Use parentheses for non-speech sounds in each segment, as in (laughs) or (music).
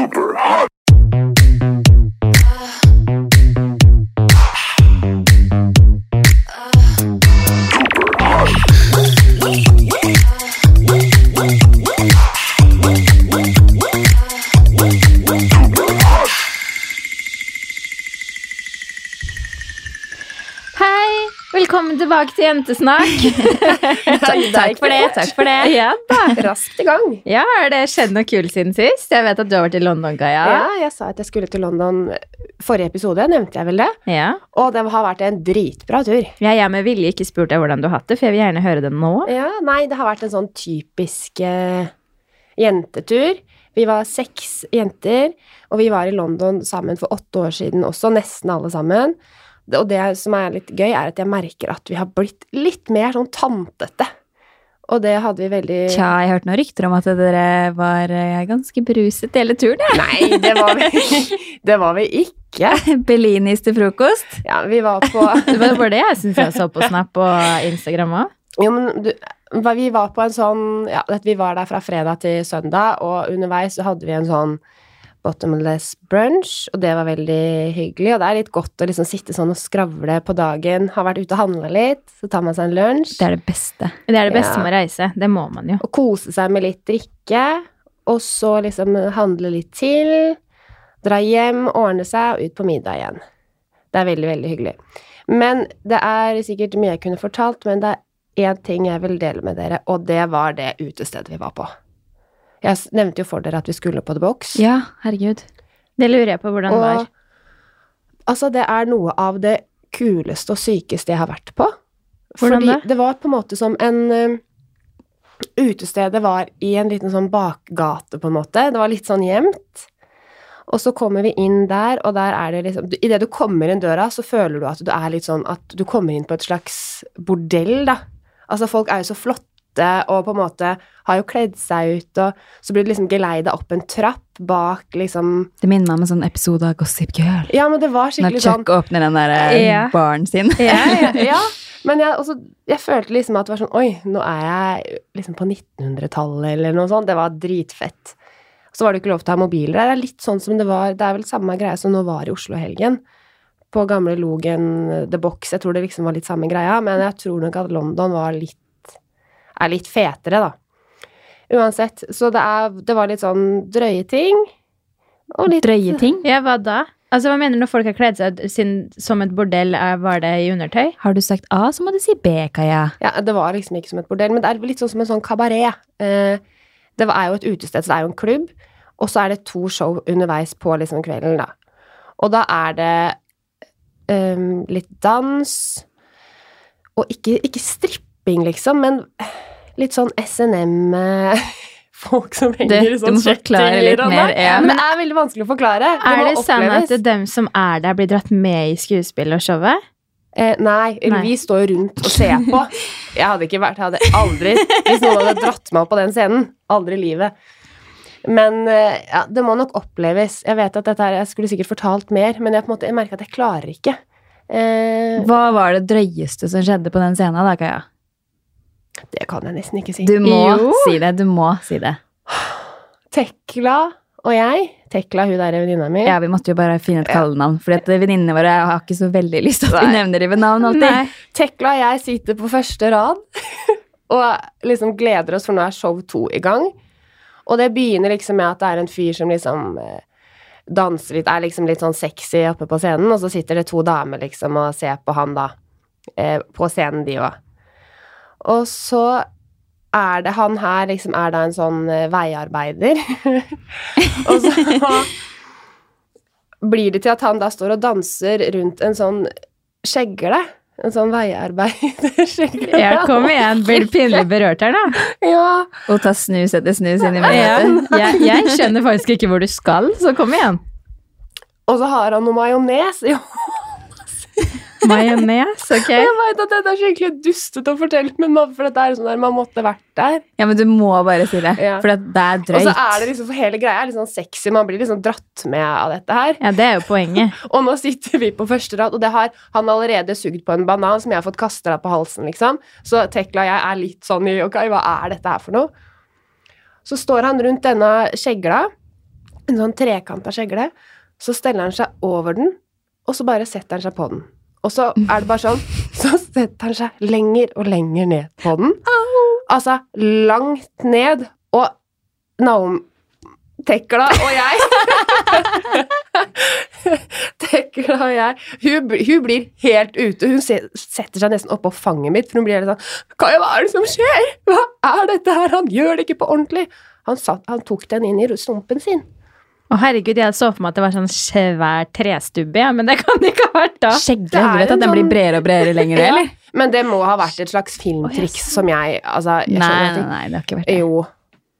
super hot. Tilbake til Jentesnakk. (laughs) Takk for det. Takk for det. Ja. Raskt i gang. Ja, Har det skjedd noe kult siden sist? Jeg vet at du har vært i London, Gaia. Ja, jeg sa at jeg skulle til London forrige episode, nevnte jeg vel det? Ja. Og det har vært en dritbra tur. Ja, Jeg med vilje ikke spurt deg hvordan du har hatt det, for jeg vil gjerne høre det nå. Ja, nei, det har vært en sånn typisk uh, jentetur. Vi var seks jenter, og vi var i London sammen for åtte år siden også, nesten alle sammen. Og det som er litt gøy, er at jeg merker at vi har blitt litt mer sånn tantete. Og det hadde vi veldig Tja, jeg hørte noen rykter om at dere var eh, ganske beruset hele turen. Ja. Nei, det var vi, (laughs) det var vi ikke. (laughs) Bellinis til frokost. Ja, vi var på (laughs) Det var bare det jeg syns jeg så på Snap og Instagram òg. Jo, men du, vi var på en sånn Ja, vi var der fra fredag til søndag, og underveis hadde vi en sånn bottomless brunch, og det var veldig hyggelig. Og det er litt godt å liksom sitte sånn og skravle på dagen. Har vært ute og handla litt, så tar man seg en lunsj. Det er det beste. Det er det beste Ja. med å reise. Det må man jo. Og kose seg med litt drikke, og så liksom handle litt til. Dra hjem, ordne seg, og ut på middag igjen. Det er veldig, veldig hyggelig. Men det er sikkert mye jeg kunne fortalt, men det er én ting jeg vil dele med dere, og det var det utestedet vi var på. Jeg nevnte jo for dere at vi skulle på The Box. Ja, herregud. Det lurer jeg på hvordan det var. Altså, det er noe av det kuleste og sykeste jeg har vært på. Hvordan Fordi det? det var på en måte som en eh, Utestedet var i en liten sånn bakgate, på en måte. Det var litt sånn gjemt. Og så kommer vi inn der, og der er det liksom Idet du kommer inn døra, så føler du at du er litt sånn at du kommer inn på et slags bordell, da. Altså, folk er jo så flotte og på en måte har jo kledd seg ut, og så blir du liksom geleida opp en trapp bak liksom Det minner meg om en sånn episode av Gossip Girl. Ja, men det var Når skikkelig sånn Chuck åpner den der eh, Ja. baren sin. ja, ja, (laughs) ja. Men jeg, også, jeg følte liksom at det var sånn Oi, nå er jeg liksom på 1900-tallet eller noe sånt. Det var dritfett. Så var det ikke lov til å ha mobiler der. Det er litt sånn som det var Det er vel samme greie som nå var i Oslo i helgen. På gamle Logen The Box. Jeg tror det liksom var litt samme greia, men jeg tror nok at London var litt er litt fetere, da. Uansett. Så det, er, det var litt sånn drøye ting. Og litt Drøye ting. Ja, hva da? Altså, Hva mener du når folk har kledd seg sin, som et bordell? Var det i undertøy? Har du sagt A, så må du si B, Kaja. Ja, det var liksom ikke som et bordell, men det er litt sånn som en sånn kabaret. Eh, det er jo et utested, så det er jo en klubb, og så er det to show underveis på liksom kvelden, da. Og da er det um, litt dans, og ikke, ikke stripping, liksom, men litt sånn SNM eh, (laughs) Folk som henger i du sånn må forklare litt mer, sånn. ja. Men det er veldig vanskelig å forklare. Det er det sånn at dem som er der, blir dratt med i skuespillet og showet? Eh, nei, Nei. vi står rundt og ser på. (laughs) Jeg hadde ikke vært, jeg hadde aldri Hvis noen hadde dratt meg opp på den scenen. Aldri i livet. Men eh, ja, det må nok oppleves. Jeg vet at dette her, jeg skulle sikkert fortalt mer, men jeg, på en måte, jeg merker at jeg klarer ikke. Eh, Hva var det drøyeste som skjedde på den scenen da, Kaja? Det kan jeg nesten ikke si. Du må Jo. si det. Du må si det. Tekla og jeg Tekla, hun der venninna mi. Ja, vi måtte jo bare finne et kallenavn, for venninnene våre har ikke så veldig lyst til at vi nevner dem ved navn alltid. Nei. Tekla og jeg sitter på første rad (laughs) og liksom gleder oss, for nå er show to i gang. Og det begynner liksom med at det er en fyr som liksom eh, danser litt, er liksom litt sånn sexy oppe på scenen, og så sitter det to damer liksom og ser på han da, eh, på scenen de òg. Og så er det han her liksom er da en sånn eh, veiarbeider. (laughs) og så blir det til at han da står og danser rundt en sånn skjegle. En sånn veiarbeiderskjegle. Ja, kom igjen. Blir du pinlig berørt her, da? Ja. Og ta snus etter snus inn i Ja. Jeg, jeg skjønner faktisk ikke hvor du skal, så kom igjen. Og så har han noe majones. Jo, Majones, ok? (laughs) jeg vet at dette er skikkelig dustete å fortelle, men man, for dette er sånn der, man måtte vært der. Ja, men du må bare si det, Ja. for det er Og så er det liksom, for hele greia er litt sånn sexy, man blir liksom dratt med av dette her. Ja, det er jo poenget. (laughs) Og nå sitter vi på første rad, og det har han allerede sugd på en banan som jeg har fått kasta på halsen, liksom. Så Tekla og jeg er litt sånn i Ok, hva er dette her for noe? Så står han rundt denne skjegla, en sånn trekanta skjegle. Så steller han seg over den, og så bare setter han seg på den. Og så er det bare sånn, så setter han seg lenger og lenger ned på den. Altså langt ned, og Naom Tekla og jeg (laughs) Tekla og jeg hun, hun blir helt ute. Hun setter seg nesten oppå fanget mitt, for hun blir helt sånn Kaja, hva er det som skjer? Hva er dette her? Han gjør det ikke på ordentlig. Han, satt, han tok den inn i stumpen sin. Å herregud, jeg så for meg at det var sånn svær trestubbe, ja, men det kan det ikke ha vært da. Skjegget, Det er du vet at den blir sånn- bredere og bredere lenger, (laughs) Ja, eller? Men det må ha vært et slags filmtriks som jeg Altså, jeg Nei, nei, nei, det har ikke vært det. Jo.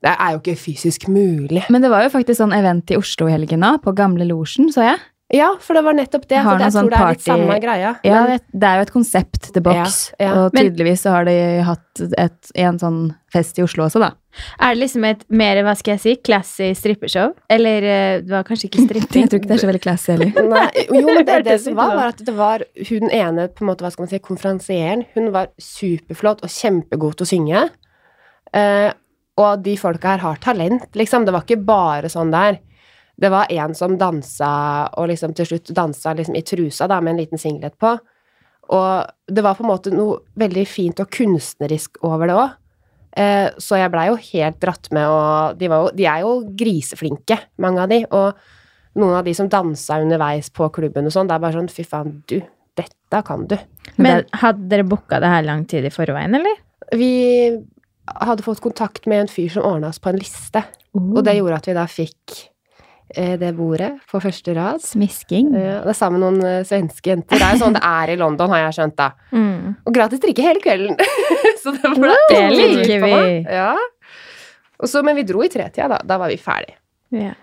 Det er jo ikke fysisk mulig. Men det var jo faktisk sånn event i Oslo i helgen òg, på Gamle Losjen, så jeg. Ja, for det var nettopp det. For jeg sånn tror det er litt samme greia. Ja, Men- det, er jo et konsept, til boks, Ja, ja. og tydeligvis så har de hatt et, en sånn fest i Oslo også, da. Er det liksom et mer, hva skal jeg si, classy strippeshow? Eller eh, det var kanskje ikke stripping? (laughs) Jeg tror ikke det er så veldig classy heller. (laughs) Nei, jo, men det, (laughs) det som var, var at det var hun ene, på en måte, hva skal man si, konferansieren. Hun var superflott og kjempegod til å synge. Eh, og de folka her har talent, liksom. Det var ikke bare sånn der. Det var en som dansa, og liksom til slutt dansa liksom i trusa, da, med en liten singlet på. Og det var på en måte noe veldig fint og kunstnerisk over det òg. Eh, så jeg blei jo helt dratt med, og de, var jo, de er jo griseflinke, mange av de. Og noen av de som dansa underveis på klubben og sånn, det er bare sånn fy faen, du, dette kan du. Men hadde dere booka det her lang tid i forveien, eller? Vi hadde fått kontakt med en fyr som ordna oss på en liste, og det gjorde at vi da fikk det bordet på første rad. Smisking. Eh, det er sammen med noen eh, svenske jenter. Det er jo sånn det er i London, har jeg skjønt, da. Mm. Og gratis drikke hele kvelden. (laughs) så det ble Det liker vi. Ja. Og så, men vi dro i tretida, da. Da var vi ferdig. Ja.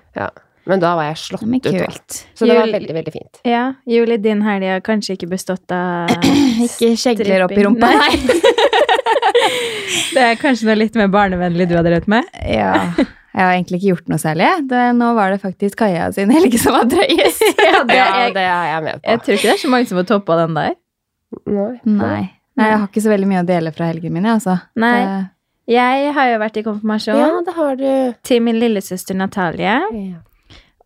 Men da var jeg slått ut. da. kult. Så det var veldig, veldig fint. ja. Juli, din helg har kanskje ikke bestått av (clears throat) Ikke skjegler opp i rumpa. Nei. (laughs) det er kanskje noe litt mer barnevennlig du hadde drevet med? Ja. Jeg har egentlig ikke gjort noe særlig. Det, nå var det faktisk Kaja sin helg som var drøyest. (laughs) Ja, det, (laughs) jeg, det er jeg med på. jeg tror ikke det er så mange som har toppa den der. Nei. Nei. Nei, jeg har ikke så veldig mye å dele fra helgen min, jeg, altså. Nei. Det- Jeg har jo vært i konfirmasjon Ja, det har du. til min lillesøster Natalie. Ja.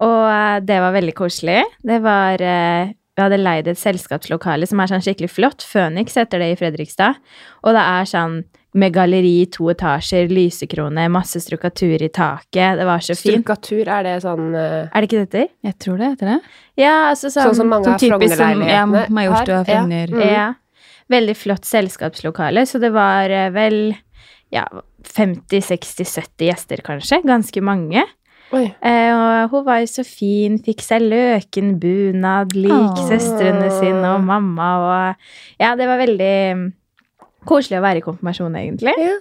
Og eh, det var veldig koselig. Det var eh, Vi hadde leid et selskapslokale som er sånn skikkelig flott. Phoenix heter det i Fredrikstad. Og det er sånn med galleri i to etasjer, lysekrone, masse strukatur i taket. Det var så fint. Strukatur, er det sånn uh... Er det ikke dette? Jeg tror det heter det. Ja, altså sånn, Sånn som mange Som av som ja, Frogner-leilighetene Majorstua? Frogner. Ja. Mm. Ja. Veldig flott selskapslokale, så det var eh, vel ja, 50-60-70 gjester, kanskje. Ganske mange. Oi. Eh, og hun var jo så fin, fikk seg løkenbunad lik Åh. søstrene sine og mamma. Og ja, det var veldig koselig å være i konfirmasjon, egentlig. Ja.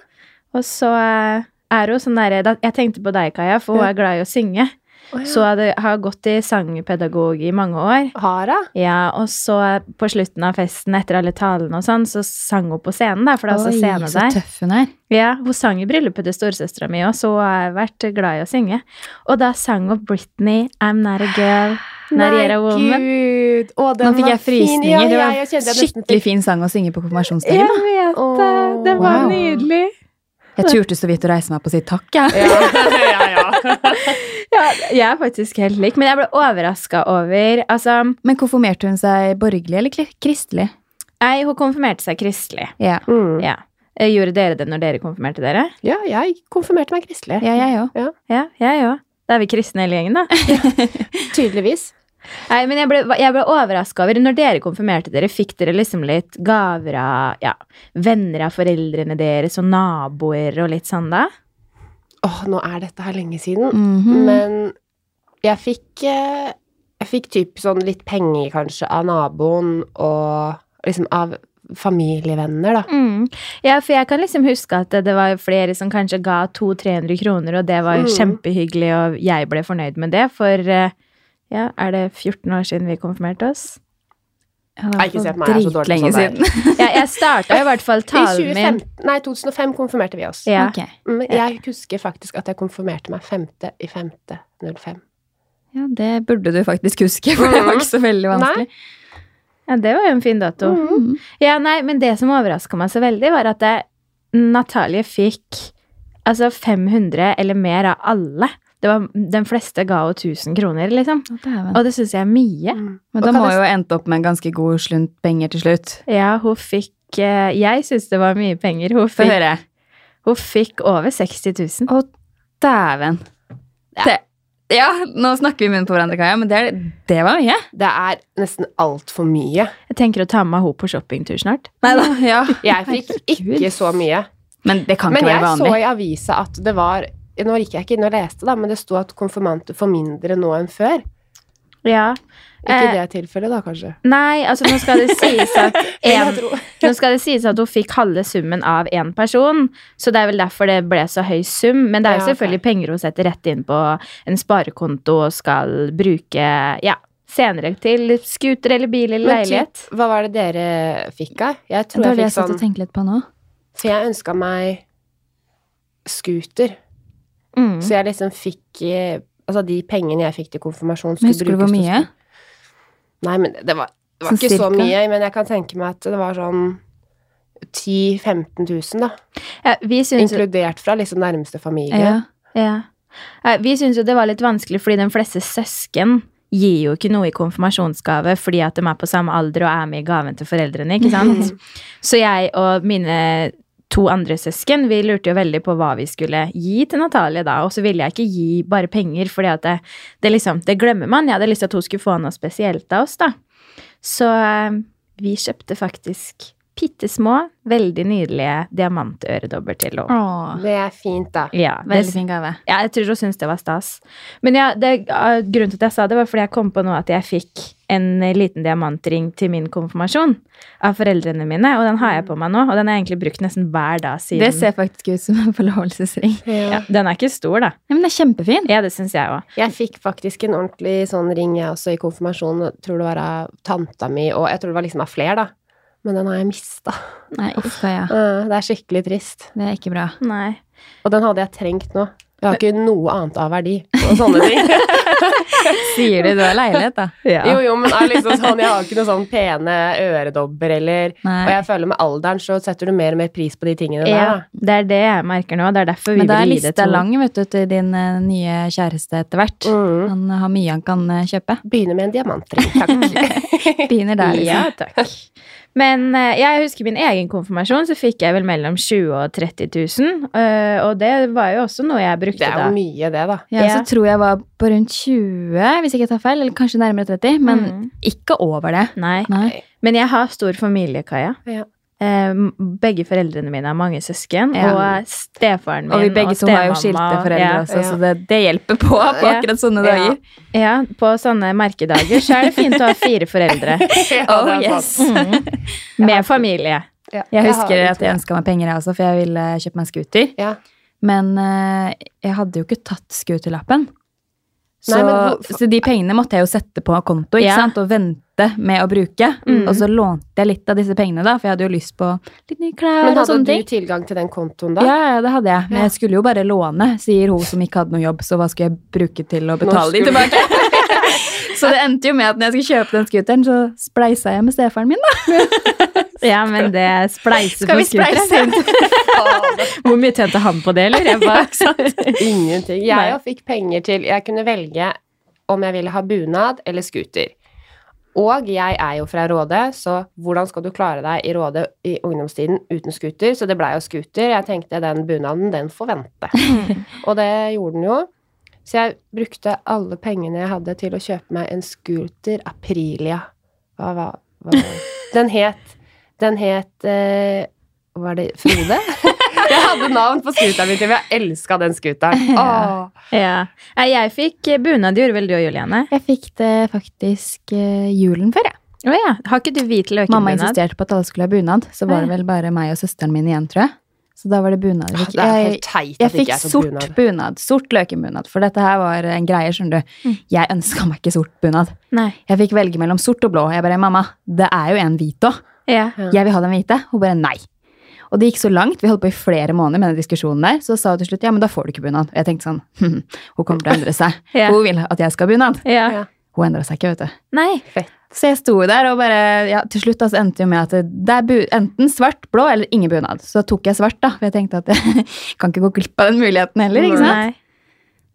Og så eh, er hun sånn derre Jeg tenkte på deg, Kaja, for hun er glad i å synge. Oh, ja. Så jeg har gått i sangpedagog i mange år. Har hun? Ja, og så på slutten av festen, etter alle talene og sånn, så sang hun på scenen, da, for det er også Oi, scene så der. tøff hun er. Ja, hun sang i bryllupet til storesøstera mi òg, så har vært glad i å synge. Og da sang hun Britney, I'm Not a Girl, Woman. gud! Å, den Nå fikk jeg frysninger. Ja, det ja, jeg det var nesten skikkelig fikk- fin sang å synge på konfirmasjonsdagen. Jeg vet det! Det var wow. nydelig. Jeg turte så vidt å reise meg opp og si takk, jeg. Ja, (laughs) ja, ja. (laughs) Ja, jeg er faktisk helt lik, men jeg ble overraska over Altså, Men konfirmerte hun seg borgerlig eller kristelig? Nei, hun konfirmerte seg kristelig. Ja, Mm. Ja. Eh, Gjorde dere det når dere konfirmerte dere? ja, jeg konfirmerte meg kristelig. ja jeg òg. Ja, jeg òg. (laughs) Da er vi kristne hele gjengen, da. Tydeligvis. Nei, men jeg ble, jeg ble overraska over Når dere konfirmerte dere, fikk dere liksom litt gaver av ja, venner av foreldrene deres og naboer og litt sånn da? Åh, nå er dette her lenge siden. Mhm. Men jeg fikk eh, Jeg fikk typ sånn litt penger, kanskje, av naboen og liksom av familievenner, da. Mm. Ja, for jeg kan liksom huske at det, var flere som kanskje ga 200-300 kroner, og det var Mm. kjempehyggelig, og jeg ble fornøyd med det, for eh, ja, er det 14 år siden vi konfirmerte oss? Ja, det ikke se på meg, jeg er så dårlig på sånn siden. Ja, jeg starta i hvert fall (laughs) talen min. 2015, nei, 2005 konfirmerte vi oss. Ja. Okay. Mm, Jeg husker faktisk at jeg konfirmerte meg 5. i 5.05. Ja, det burde du faktisk huske, for det var ikke så veldig vanskelig. ja, det var jo en fin dato. Mm. Ja, nei, men det som overraska meg så veldig, var at Natalie fikk altså 500 eller mer av alle var, den fleste ga jo 1000 kroner, liksom. Dæven. Og det syns jeg er mye. Mm. Men da må hun jo endt opp med en ganske god slunt penger til slutt. Ja, hun fikk eh, Jeg syns det var mye penger. Hun fikk, hun fikk over 60 000. Å, dæven. Det, ja, nå snakker vi i munnen på hverandre, Kaja, men det, er- det var mye. Det er nesten altfor mye. Jeg tenker å ta med henne på shoppingtur snart. Neida, ja. Jeg fikk ikke så mye. Men det kan Men ikke jeg så i avisa at det var Nå gikk jeg ikke inn og leste, da, men det sto at konfirmanter får mindre nå enn før. Ja. Ikke Eh, det tilfellet, da, kanskje. Nei, altså nå skal det (laughs) sies at en. Nå skal det sies at hun fikk halve summen av én person, så det er vel derfor det ble så høy sum. Men det er jo selvfølgelig penger hun setter rett inn på en sparekonto og skal bruke ja, senere til scooter eller bil eller Men leilighet. typ, hva var det dere fikk av? Jeg Det tror var det jeg jeg satt og sånn tenkte litt på nå. For jeg ønska meg scooter. Mm. Så jeg liksom fikk eh, Altså, de pengene jeg fikk til konfirmasjon, Men skulle husker du hvor mye? Nei, men det var, det var Sånn ikke så mye. Men jeg kan tenke meg at det var sånn 10 000-15 000, da. Ja, vi syns Inkludert fra liksom nærmeste familie. Ja. ja. Vi syns jo det var litt vanskelig, fordi de fleste søsken gir jo ikke noe i konfirmasjonsgave fordi at de er på samme alder og er med i gaven til foreldrene, ikke sant? (laughs) Så jeg og mine to andre søsken, vi lurte jo veldig på hva vi skulle gi til Natalie da, og så ville jeg ikke gi bare penger, at det, det liksom, det glemmer man. Jeg hadde lyst til at hun skulle få noe spesielt av oss da. Så eh, vi kjøpte faktisk pittesmå, veldig nydelige diamantøredobber til henne. Åh, Det er fint, da. Ja, veldig fin gave. ja, jeg tror hun syntes det var stas. Men ja, det, uh, grunnen til at jeg sa det, var fordi jeg kom på nå at jeg fikk en eh, liten diamantring til min konfirmasjon av foreldrene mine, og den har jeg på meg nå, og den har jeg egentlig brukt nesten hver dag siden. Det ser faktisk ut som en forlovelsesring. ja, Den er ikke stor, da. Ja, men den er kjempefin. Ja, det syns jeg òg. Jeg fikk faktisk en ordentlig sånn ring jeg også i konfirmasjonen. Jeg tror det var av tanta mi, og jeg tror det var liksom av flere, da. Men den har jeg mista. Nei, Kaja. (laughs) Det er skikkelig trist. Det er ikke bra. Nei. Og den hadde jeg trengt nå. Jeg har ikke noe annet av verdi og sånne ting. (laughs) Sier du du har leilighet, da? (laughs) Ja. Jo, jo, men er liksom sånn, jeg har ikke noen sånn pene øredobber eller Nei. Og jeg føler med alderen så setter du mer og mer pris på de tingene der, Ja, da. det er det jeg merker nå. Det er derfor vi Men er vil gi det lista til lang vet du, til din uh, nye kjæreste etter hvert. Mm. Han har mye han kan uh, kjøpe. Begynner med en diamantring, takk. Begynner der, liksom. Ja, takk. Men eh, jeg husker min egen konfirmasjon, så fikk jeg vel mellom 20 og 30 000. eh, og det var jo også noe jeg brukte da. Det er da. jo mye, det, da. Ja, Ja. så tror jeg var på rundt 20, hvis ikke jeg tar feil, eller kanskje nærmere 30, men Mm. ikke over det. Nei. Nei. Men jeg har stor familie, Kaja. Ja. Eh, begge foreldrene mine har mange søsken, Ja. og stefaren min Og vi begge to har jo skilte foreldre ja. også, Ja. så det, det hjelper på på akkurat sånne Ja. dager. Ja, på sånne merkedager så er det fint å ha fire foreldre (laughs) Oh, yes. mm. med familie. Ja, Jeg husker jeg at jeg ønska meg penger, jeg også, for jeg ville kjøpe meg scooter. Ja. Men eh, jeg hadde jo ikke tatt scooterlappen. Så, Nei, hvor- så de pengene måtte jeg jo sette på konto ikke Ja. sant? og vente med å bruke. Mm. Og så lånte jeg litt av disse pengene, da, for jeg hadde jo lyst på litt nye klær Men hadde du ting. tilgang til den kontoen da? Ja, ja, det hadde jeg. Men Ja. jeg skulle jo bare låne, sier hun som ikke hadde noe jobb, så hva skulle jeg bruke til å betale de tilbake? (laughs) så det endte jo med at når jeg skulle kjøpe den scooteren, så spleisa jeg med stefaren min, da. (laughs) (laughs) Ja, men det spleiser Skal på vi spleise? skulderen. (laughs) Hvor mye tjente han på det, eller? jeg på? (laughs) Ingenting. Jeg jo fikk penger til Jeg kunne velge om jeg ville ha bunad eller scooter. Og jeg er jo fra Råde, så hvordan skal du klare deg i Råde i ungdomstiden uten scooter? Så det blei jo scooter. Jeg tenkte den bunaden, den får vente. Og det gjorde den jo. Så jeg brukte alle pengene jeg hadde til å kjøpe meg en scooter Aprilia. Hva var Den het Den het eh, Var det Frode? (laughs) Jeg hadde navn på scooteren min for jeg elska den scooteren. (laughs) Ja. Ja. Jeg fikk bunad, gjorde vel du og Juliane? Jeg fikk det faktisk eh, julen før, jeg. Oh, ja. Har ikke du hvit Mamma insisterte på at alle skulle ha bunad, så var det vel bare meg og søsteren min igjen, tror jeg. Så da var det bunad. Jeg, er jeg, jeg fikk sort bunad. bunad. Sort løkenbunad, for dette her var en greie, skjønner du. Mm. Jeg ønska meg ikke sort bunad. Nei. Jeg fikk velge mellom sort og blå. Jeg bare, mamma, det er jo en hvit òg. Ja. Jeg vil ha den hvite. Hun bare nei. Og det gikk så langt, vi holdt på i flere måneder med den diskusjonen der, så sa hun til slutt ja, men da får du ikke bunad. Og jeg tenkte sånn, hm, (laughs) hun kommer til å endre seg. Ja. Hun vil at jeg skal ha bunad. Ja. Ja. Hun endra seg ikke, vet du. Nei. Så jeg sto der og bare ja, Til slutt altså, endte jo med at det, er bu enten svart, blå eller ingen bunad. Så da tok jeg svart, da. For jeg tenkte at (laughs) jeg kan ikke gå glipp av den muligheten heller. ikke sant? Nei.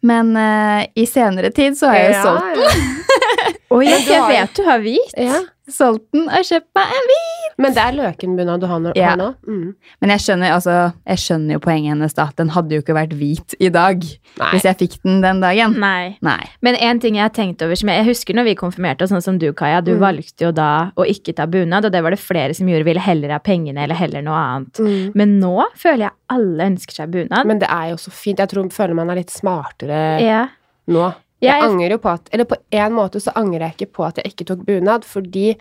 Men uh, i senere tid så har jeg jo solgt, ja. (laughs) Oi, jeg, jeg vet du har hvit. ja. solgt har kjøpt meg en hvit. Men det er løkenbunad du har, nå- Ja. nå? Mm. Men jeg skjønner, altså, jeg skjønner jo poenget hennes, da. Den hadde jo ikke vært hvit i dag Nei. hvis jeg fikk den den dagen. Nei. Nei. Men en ting jeg har tenkt over, som jeg, jeg husker når vi konfirmerte oss, sånn som du, Kaja, du Mm. valgte jo da å ikke ta bunad, og det var det flere som gjorde, ville heller ha pengene eller heller noe annet. Mm. Men nå føler jeg alle ønsker seg bunad. Men det er jo så fint. Jeg tror føler man er litt smartere ja. nå. Jeg Jeg- angrer jo på at Eller på en måte så angrer jeg ikke på at jeg ikke tok bunad, fordi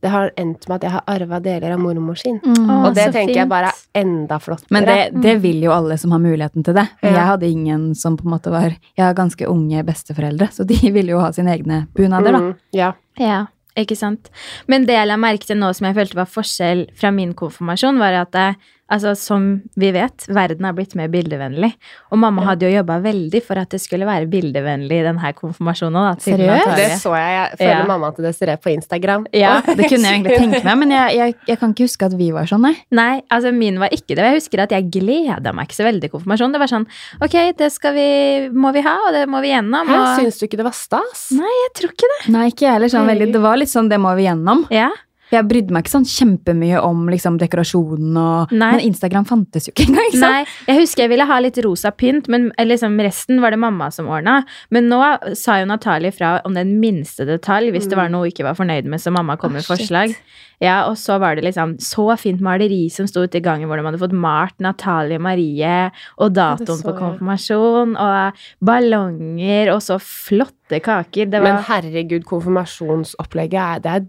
det har endt med at jeg har arva deler av mormor sin. Mm. Og det så tenker jeg bare er enda flottere. Men det, det vil jo alle som har muligheten til det. Ja. jeg hadde ingen som på en måte var Jeg har ganske unge besteforeldre, så de (laughs) ville jo ha sine egne bunader, da. Mm, ja. Ja, ikke sant. Men det jeg la merke til nå som jeg følte var forskjell fra min konfirmasjon, var at det, altså, som vi vet, verden har blitt mer bildevennlig. Og mamma hadde jo jobba veldig for at det skulle være bildevennlig i denne konfirmasjonen. Da, Seriøst? Det så jeg. Jeg følger Ja. mamma til Desiree på Instagram. Ja. Det kunne jeg egentlig tenke meg, men jeg, jeg, jeg kan ikke huske at vi var sånn, nei. Nei, altså min var ikke det. Jeg husker at jeg gleda meg ikke så veldig til konfirmasjon. Det var sånn Ok, det skal vi, må vi ha, og det må vi gjennom. Hæ, Og... syns du ikke det var stas? Nei, jeg tror ikke det. Nei, ikke jeg heller. Sånn veldig, det var litt sånn, det må vi gjennom. Ja. Jeg brydde meg ikke sånn kjempemye om liksom, dekorasjonen og Nei. Men Instagram fantes jo ikke engang, ikke sant? Nei, jeg husker jeg ville ha litt rosa pynt, men liksom resten var det mamma som ordna. Men nå sa jo Natalie fra om den minste detalj hvis det var noe hun ikke var fornøyd med, så mamma kom med oh, forslag. Ja, Og så var det liksom så fint maleri som sto ute i gangen hvor de hadde fått malt Natalie Marie, og datoen på konfirmasjon, og ballonger, og så flotte kaker. Det Men herregud, konfirmasjonsopplegget Det er,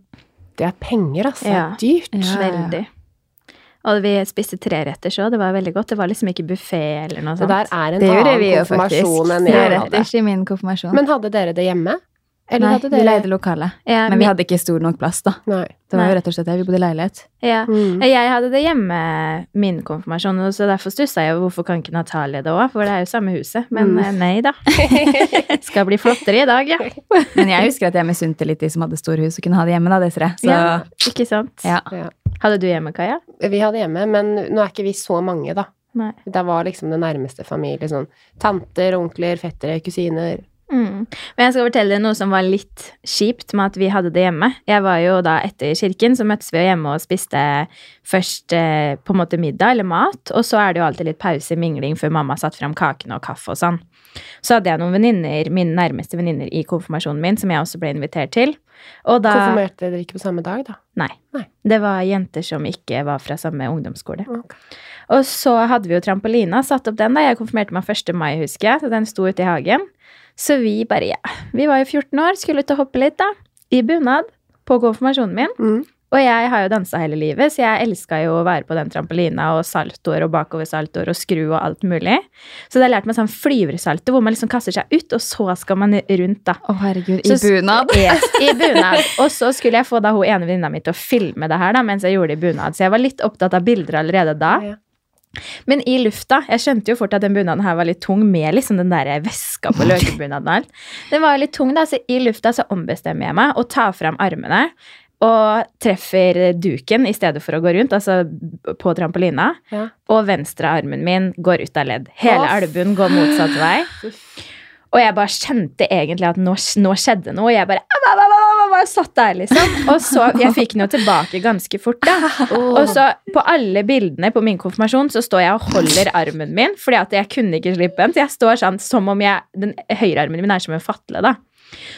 det er penger, altså. Det Ja. er dyrt. Ja, veldig. Og vi spiste treretters så, det var veldig godt. Det var liksom ikke buffé eller noe Det sånt. der er en Det annen konfirmasjon enn jeg hadde. Treretters i min konfirmasjon. Men hadde dere det hjemme? Eller Nei, hadde vi leide lokale. Ja, Men vi hadde ikke stor nok plass, da. Nei. Det var jo rett og slett det. Vi bodde i leilighet. Ja. Mm. Jeg hadde det hjemme, min konfirmasjon, og så derfor stussa jeg hvorfor kan ikke Natalie det òg, for det er jo samme huset. Men Mm. eh, nei da. (laughs) Skal bli flottere i dag, ja. Men jeg husker at jeg misunte litt de som hadde store hus og kunne ha det hjemme, da, Desiree. Så ja. Ikke sant? ja. Ja. Hadde du hjemme, Kaja? Vi hadde hjemme, men nå er ikke vi så mange, da. Nei. Det var liksom det nærmeste familie. Sånn tanter, onkler, fettere, kusiner. Mm. Men jeg skal fortelle deg noe som var litt kjipt med at vi hadde det hjemme. Jeg var jo da Etter kirken så møttes vi hjemme og spiste først eh, på en måte middag eller mat, og så er det jo alltid litt pause, mingling, før mamma satte fram kakene og kaffe og sånn. Så hadde jeg noen venninner, mine nærmeste venninner i konfirmasjonen min, som jeg også ble invitert til. Og da Konfirmerte dere ikke på samme dag, da? Nei. Nei. Det var jenter som ikke var fra samme ungdomsskole. Okay. Og så hadde vi jo trampolina, satt opp den da. Jeg konfirmerte meg 1. mai, husker jeg, så den sto ute i hagen. Så vi bare, ja, vi var jo 14 år, skulle ut og hoppe litt da, i bunad på konfirmasjonen min. Mm. Og jeg har jo dansa hele livet, så jeg elska jo å være på den trampolina og saltoer og bakoversaltoer og skru og alt mulig. Så det har lært meg sånn flyversalto, hvor man liksom kaster seg ut, og så skal man rundt, da. Å, herregud. I bunad. (laughs) Yes, I bunad. Og så skulle jeg få da hun ene venninna mi til å filme det her da, mens jeg gjorde det i bunad. Så jeg var litt opptatt av bilder allerede da. Ja. Men i lufta Jeg skjønte jo fort at den bunaden her var litt tung med liksom den der veska på (laughs) løkebunaden. Den var litt tung, da, så i lufta så ombestemmer jeg meg og tar fram armene. Og treffer duken i stedet for å gå rundt, altså på trampolina. Ja. Og venstre armen min går ut av ledd. Hele albuen går motsatt vei. Og jeg bare kjente egentlig at nå, nå skjedde noe. Og jeg bare «Au, au, au, au, au, au», satt der, liksom. Og så Jeg fikk den jo tilbake ganske fort, da. Og så på alle bildene på min konfirmasjon så står jeg og holder armen min, fordi at jeg kunne ikke slippe den. Så jeg står sånn som om jeg Den høyrearmen min er som en fatle, da.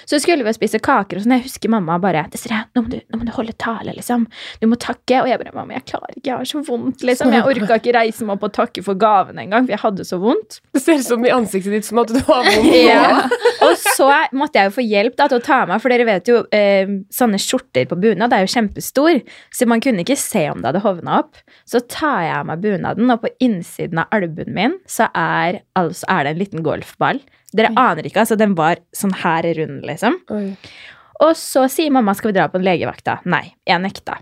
Så skulle vi spise kaker, og sånn. Jeg husker mamma bare 'Desiree, nå, nå må du holde tale, liksom. Du må takke.' Og jeg bare 'Mamma, jeg klarer ikke. Jeg har så vondt', liksom. Jeg orka ikke reise meg opp og takke for gaven engang, for jeg hadde så vondt. Det ser ut som i ansiktet ditt som at du har vondt. Ja. Og så måtte jeg jo få hjelp da, til å ta av meg, for dere vet jo, eh, sånne skjorter på bunad er jo kjempestor, så man kunne ikke se om det hadde hovna opp. Så tar jeg av meg bunaden, og på innsiden av albuen min så er, altså, er det en liten golfball. Dere aner ikke, altså den var sånn her rund, liksom. Oi. Og så sier mamma skal vi dra på en legevakt da? Nei, jeg nekta.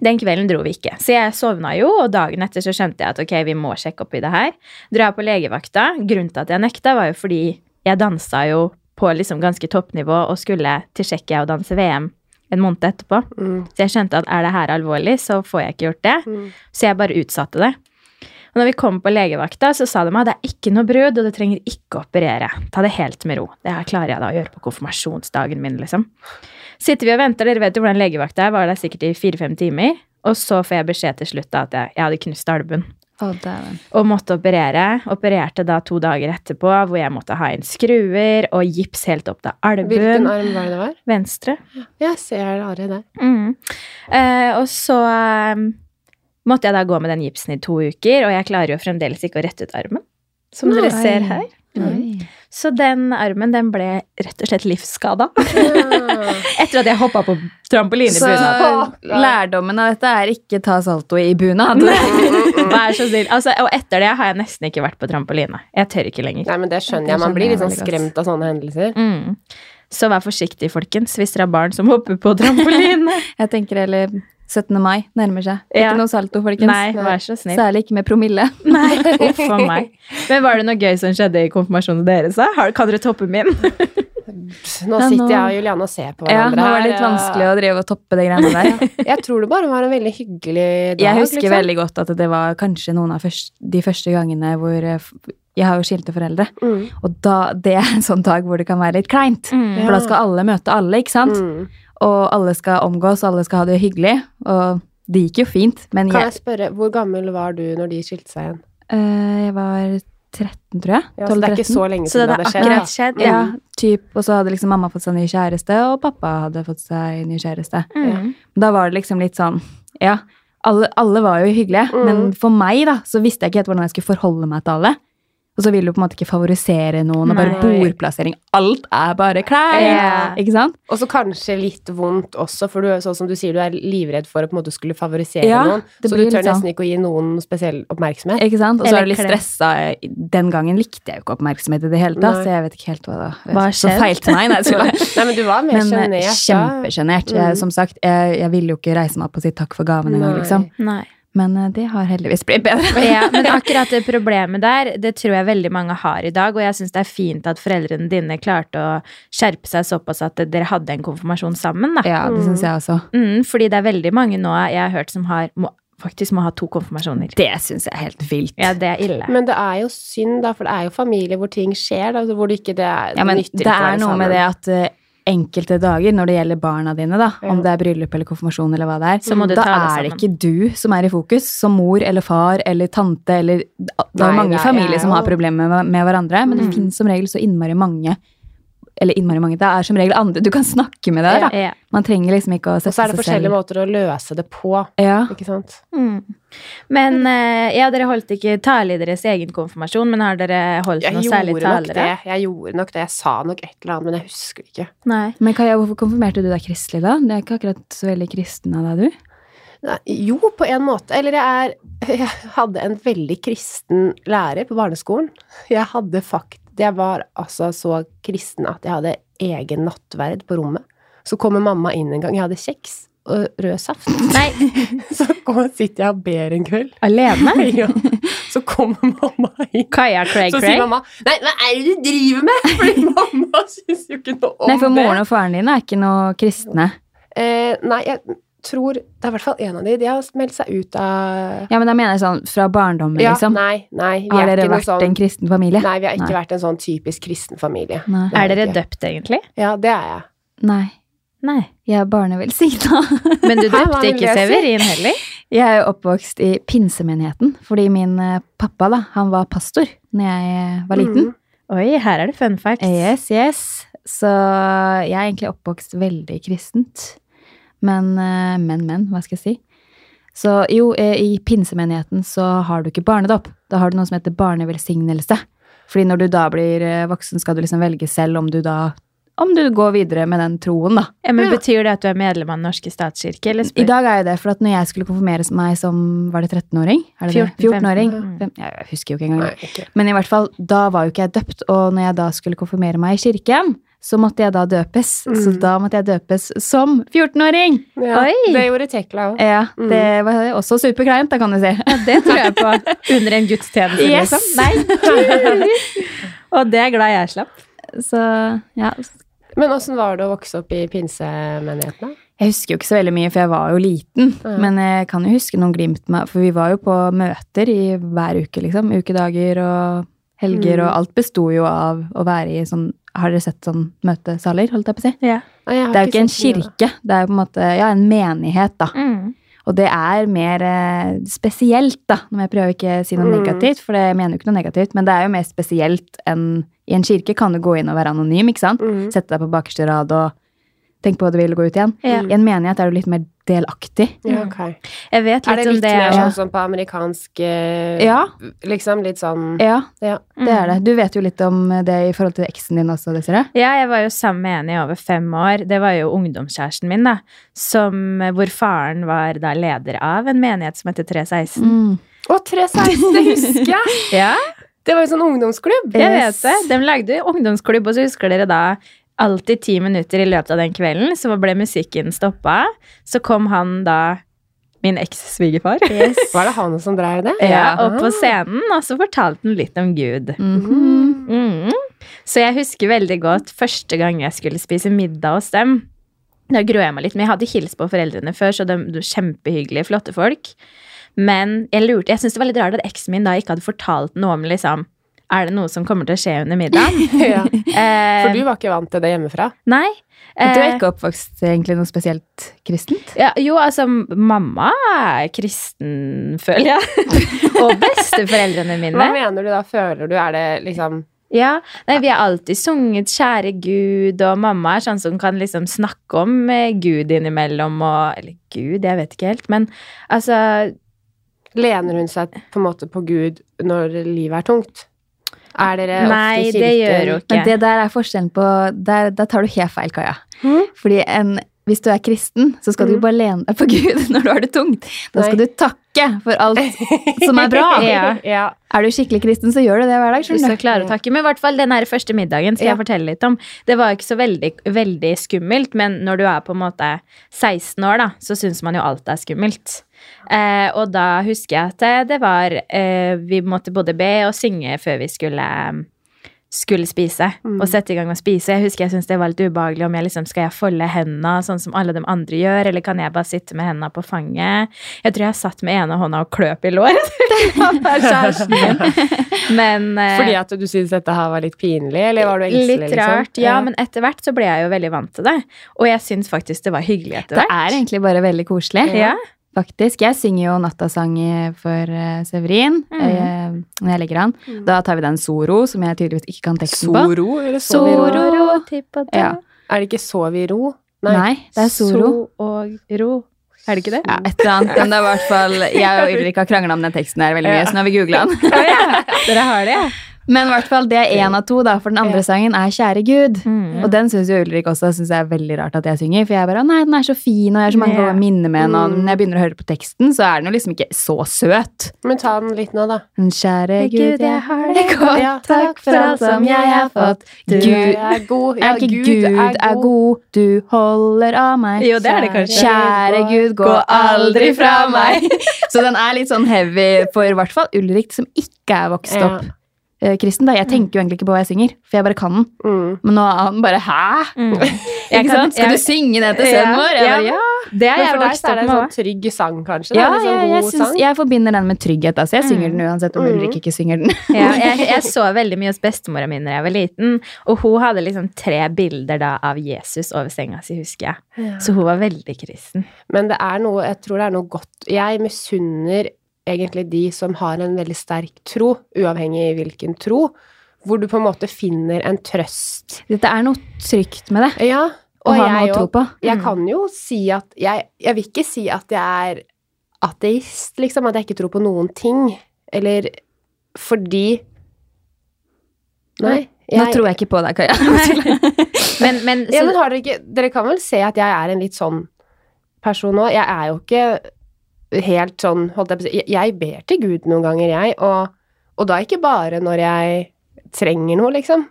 Den kvelden dro vi ikke. Så jeg sovna jo, og dagen etter så skjønte jeg at ok, vi må sjekke opp i det her. Dra på legevakta. Grunnen til at jeg nekta, var jo fordi jeg dansa jo på liksom ganske toppnivå og skulle til Tsjekkia og danse VM en måned etterpå. Mm. Så jeg skjønte at er det her alvorlig, så får jeg ikke gjort det. Mm. Så jeg bare utsatte det. Og når vi kom på legevakta, så sa de at det er ikke noe brudd, og du trenger ikke operere. Ta det helt med ro. Det her klarer jeg da å gjøre på konfirmasjonsdagen min, liksom. Sitter vi og venter, dere vet jo hvordan legevakta er, var der sikkert i fire-fem timer. Og så får jeg beskjed til slutt da at jeg, jeg hadde knust albuen dæven. og måtte operere. Opererte da to dager etterpå, hvor jeg måtte ha inn skruer og gips helt opp til Hvilken arm var det det var? Venstre. Jeg ser Ari der. Mm. Eh, og så eh, måtte jeg da gå med den gipsen i to uker, og jeg klarer jo fremdeles ikke å rette ut armen. Som dere ser her. Oi. Så den armen den ble rett og slett livsskada. (laughs) Etter at jeg hoppa på trampoline i Så lærdommen av dette er ikke ta salto i bunad. (laughs) Vær så snill. Altså, og etter det har jeg nesten ikke vært på trampoline. Jeg tør ikke lenger. Nei, men det skjønner jeg. Man blir litt sånn skremt av sånne hendelser. Mm. Så vær forsiktig, folkens, hvis dere har barn som hopper på trampoline. (laughs) Jeg tenker heller 17. mai nærmer seg. Ja. Ikke noe salto, folkens. Nei, vær så snill. Særlig ikke med promille. (laughs) Nei, (laughs) uff a meg. Men var det noe gøy som skjedde i konfirmasjonen deres? da? Kan dere toppe min? (laughs) Nå sitter jeg og Juliane og ser på hverandre. Ja, nå var det litt vanskelig å drive og toppe det greiene der. Jeg tror det bare var en veldig hyggelig dag. Jeg husker liksom. veldig godt at det var kanskje noen av de første gangene hvor eh, Jeg har jo skilte foreldre, Mm. og da, det er en sånn dag hvor det kan være litt kleint. Mm. For da skal alle møte alle, ikke sant? Mm. Og alle skal omgås, og alle skal ha det hyggelig. Og det gikk jo fint, men Kan jeg, jeg spørre, hvor gammel var du når de skilte seg igjen? Uh, jeg var 13, tror jeg. Ja, så det er ikke så lenge siden det det hadde skjedd. akkurat skjedd? Ja, typ, og så hadde liksom mamma fått seg ny kjæreste, og pappa hadde fått seg ny kjæreste. Mm. Da var det liksom litt sånn Ja, alle, alle var jo hyggelige, Mm. men for meg da, så visste jeg ikke helt hvordan jeg skulle forholde meg til alle. Og så vil du på en måte ikke favorisere noen, og bare bordplassering. Alt er bare klær! Yeah. Ikke sant? Og så kanskje litt vondt også, for du, sånn som du sier, du er livredd for å på en måte skulle favorisere Ja, noen. Så du tør sånn. nesten ikke å gi noen spesiell oppmerksomhet. Ikke sant? Og så er du litt stressa. Den gangen likte jeg jo ikke oppmerksomhet i det hele tatt, så jeg vet ikke helt hva det Hva Så feilte meg. Nei, (laughs) Nei, men du var mer eh, sjenert. kjempesjenert. Mm. Som sagt, jeg, jeg ville jo ikke reise meg opp og si takk for gaven engang, liksom. Nei. Men eh, det har heldigvis blitt bedre. (laughs) Ja, men (laughs) akkurat det problemet der, det tror jeg veldig mange har i dag, og jeg syns det er fint at foreldrene dine klarte å skjerpe seg såpass at dere hadde en konfirmasjon sammen, da. Ja, det synes jeg også. Mm, fordi det er veldig mange nå jeg har hørt som har, må, faktisk må ha to konfirmasjoner. Det syns jeg er helt vilt. Ja, det er ille. Men det er jo synd, da, for det er jo familie hvor ting skjer, da, hvor det ikke det er Ja, men nytter det er noe med det at eh, enkelte dager, når det gjelder barna dine, da, Ja. om det er bryllup eller konfirmasjon eller hva det er, Så må du da det er det ikke du som er i fokus, som mor eller far eller tante eller Det er mange nei, er- familier som har problemer med, med hverandre, men det Mm. finnes som regel så innmari mange eller innmari mange, det er som regel andre du kan snakke med der, da. Ja. Man trenger liksom ikke å sette seg selv Og så er det forskjellige måter å løse det på, Ja. ikke sant? Mm. Men eh, ja, dere holdt ikke tale i deres egen konfirmasjon, men har dere holdt Jeg noe særlig gjorde nok det. Jeg gjorde nok det. Jeg sa nok et eller annet, men jeg husker ikke. Nei. Men Kaja, hvorfor konfirmerte du deg kristelig, da? Det er ikke akkurat så veldig kristen av deg, du? Nei, jo, på en måte. Eller jeg er (laughs) Jeg hadde en veldig kristen lærer på barneskolen. Jeg hadde fakt... Jeg var altså så kristen at jeg hadde egen nattverd på rommet. Så kommer mamma inn en gang. Jeg hadde kjeks og rød saft. Nei, (laughs) Så sitter jeg og ber en kveld. alene? (laughs) Ja. Så kommer mamma inn. Kaja Craig Så sier mamma Nei, hva er det du driver med? (laughs) Fordi mamma syns jo ikke noe om det. Nei, for moren og faren din er ikke noe kristne. Eh, nei, jeg tror Det er i hvert fall en av de. De har meldt seg ut av Ja, men da mener jeg sånn fra barndommen, Ja, liksom. nei, nei. Vi Har er dere ikke vært sånn en kristen familie? Nei, vi har ikke Nei. vært en sånn typisk kristen familie. Nei. Er dere ikke. døpt, egentlig? Ja, det er jeg. Nei. Nei. Jeg er barnevelsigna. (laughs) Men du døpte ikke? Severin heller? (laughs) Jeg er oppvokst i pinsemenigheten, fordi min eh, pappa da, han var pastor når jeg eh, var liten. Mm. Oi, her er det fun facts. Yes, yes. Så jeg er egentlig oppvokst veldig kristent. Men, eh, men, men, hva skal jeg si? Så jo, eh, i pinsemenigheten så har du ikke barnedåp. Da har du noe som heter barnevelsignelse. Fordi når du da blir eh, voksen, skal du liksom velge selv om du da om du går videre med den troen, da. Ja, men Ja. Betyr det at du er medlem av Den norske statskirke? Eller I dag er jo det, for at når jeg skulle konfirmere meg som Var det 13-åring? Er det det? 14, 14-åring? 15. Fem- Jeg husker jo ikke engang. Nei, ikke. Men i hvert fall, da var jo ikke jeg døpt, og når jeg da skulle konfirmere meg i kirken, så måtte jeg da døpes. Mm. Så da måtte jeg døpes som 14-åring! Ja, Oi. Det gjorde Tekla òg. Ja, Mm. det var også superkleint, da kan du si. Det tror jeg på. (laughs) Under en gudstjeneste, Yes. liksom? Nei. (laughs) Og det er glad jeg slapp. Så ja. Men åssen var det å vokse opp i pinsemenigheten? da? Jeg husker jo ikke så veldig mye, for jeg var jo liten. Ja. Men jeg kan jo huske noen glimt med For vi var jo på møter i hver uke, liksom. Ukedager og helger, Mm. og alt besto jo av å være i sånn Har dere sett sånn møtesaler, holdt jeg på å si? Ja. Det er jo ikke en kirke, det er jo på en måte ja, en menighet, da. Mm. Og det er mer eh, spesielt, da. Nå må jeg prøve ikke å si noe Mm. negativt, for det- jeg mener jo ikke noe negativt, men det er jo mer spesielt enn I en kirke kan du gå inn og være anonym, ikke sant? Mm. Sette deg på bakerste rad og tenke på hva du vil og gå ut igjen. Ja. I en menighet er du litt mer delaktig. Ja, okay. Jeg vet Er litt det om litt det. mer sånn som på amerikansk eh, Ja, Liksom litt sånn ja, Ja. det er det. Du vet jo litt om det i forhold til eksen din også, Desiree. Ja, jeg var jo sammen med en i over fem år. Det var jo ungdomskjæresten min, da. Som, hvor faren var da leder av en menighet som heter 316. Mm. Å, 316, det husker jeg! (laughs) Ja, Det var jo sånn ungdomsklubb. jeg Yes. vet det. De lagde ungdomsklubb, og så husker dere da alltid ti minutter i løpet av den kvelden, så ble musikken stoppa. Så kom han da, min eks-svigerfar, Var det han som dreier det? ja, opp på scenen, og så fortalte han litt om Gud. Mhm. Mm. Så jeg husker veldig godt første gang jeg skulle spise middag hos dem. Da gruer jeg meg litt, men jeg hadde hilst på foreldrene før, så de, de var kjempehyggelige, flotte folk. Men jeg lurte, jeg syntes det var litt rart at eksen min da ikke hadde fortalt noe om liksom, er det noe som kommer til å skje under middagen? (laughs) ja. Eh, For du var ikke vant til det hjemmefra? Nei. Du er Eh, ikke oppvokst egentlig noe spesielt kristent? ja, jo, altså, mamma er kristen, føler jeg. (laughs) Og besteforeldrene mine. Hva mener du da? Føler du Er det liksom Ja, nei, vi har alltid sunget 'Kjære Gud', og mamma er sånn som kan liksom snakke om eh, Gud innimellom, og Eller Gud, jeg vet ikke helt, men altså Lener hun seg på en måte på Gud når livet er tungt? Er dere Nei, ofte i det gjør hun ikke. Men det der er forskjellen på Der, der tar du helt feil, Kaja. Mm. Fordi en, hvis du er kristen, så skal du Mhm. bare lene deg på Gud (laughs) når du har det tungt. Da skal Nei. du takke for alt som er bra. (laughs) Ja. (laughs) ja. Er du skikkelig kristen, så gjør du det hver dag. Du klarer å takke. Men i hvert fall den her første middagen skal Ja. jeg fortelle litt om. Det var ikke så veldig, veldig skummelt, men når du er på en måte 16 år, da, så syns man jo alt er skummelt. Eh, og da husker jeg at det, det var eh, Vi måtte både be og synge før vi skulle skulle spise Mm. og sette i gang å spise. Jeg husker jeg syntes det var litt ubehagelig om jeg liksom skal jeg folde hendene sånn som alle de andre gjør, eller kan jeg bare sitte med hendene på fanget? Jeg tror jeg satt med ene hånda og kløp i låret. (laughs) (laughs) Men eh, Fordi at du syntes dette her var litt pinlig, eller var du engstelig? Litt liksom? rart, ja, men etter hvert så ble jeg jo veldig vant til det. Og jeg syns faktisk det var hyggelig etter Det er egentlig bare veldig koselig. ja. Faktisk. Jeg synger jo nattasang for eh, Severin mm. eh, når jeg legger an. Mm. Da tar vi den Soro, som jeg tydeligvis ikke kan teksten på. Soro, eller Soro? Soro, tippa Ja. Er det ikke sov i ro? Nei. det er Soro. So og ro. Er det ikke det? Ja, et eller annet. Men det er i hvert fall Jeg og Ulrik har krangla om den teksten her veldig mye, Ja. så nå har vi googla den. Ja. Dere har det, ja? Men i hvert fall, det er én av to, da, for den andre sangen er Kjære Gud. Mm. Og den syns jo Ulrik også synes jeg er veldig rart at jeg synger. For jeg bare nei, den er så fin, og jeg har så mange yeah. minner med den. Og Mm. når jeg begynner å høre på teksten, så er den jo liksom ikke så søt. Men ta den litt nå, da. Kjære Gud, jeg har det godt. Ja, Takk for alt som jeg har fått. Du Gud er god. er ikke Gud er god, du holder av meg. Jo, det er det kanskje. Kjære Gud, gå aldri fra meg. (laughs) Så den er litt sånn heavy for i hvert fall Ulrik, som ikke er vokst opp eh, kristen. da. Jeg tenker jo egentlig ikke på hva jeg synger, for jeg bare kan den. Mm. Men nå er han bare hæ? Mm. (laughs) Ikke sant? Skal du synge den til sønnen vår? Jeg bare, Ja. ja. Det er jeg for deg så er det en sånn trygg sang, kanskje? Ja, sånn jeg, sånn jeg, sang? jeg forbinder den med trygghet. Altså. Jeg synger Mm. den uansett om Mm. Ulrik ikke synger den. (laughs) Ja, jeg, jeg så veldig mye hos bestemora mi da jeg var liten, og hun hadde liksom tre bilder da av Jesus over senga si, husker jeg. Ja. Så hun var veldig kristen. Men det er noe, jeg tror det er noe godt Jeg misunner egentlig de som har en veldig sterk tro, uavhengig i hvilken tro, hvor du på en måte finner en trøst. Dette er noe trygt med det. Ja, Å og ha noe jeg å tro på. Jeg Mm. kan jo si at jeg, jeg vil ikke si at jeg er ateist, liksom. At jeg ikke tror på noen ting. Eller fordi Nei. Nå tror jeg ikke på deg, Kaja. (laughs) Men, men, ja, men har dere ikke Dere kan vel se at jeg er en litt sånn person nå. Jeg er jo ikke helt sånn holdt jeg på å si Jeg, ber til Gud noen ganger, jeg. Og, og da ikke bare når jeg trenger noe, liksom.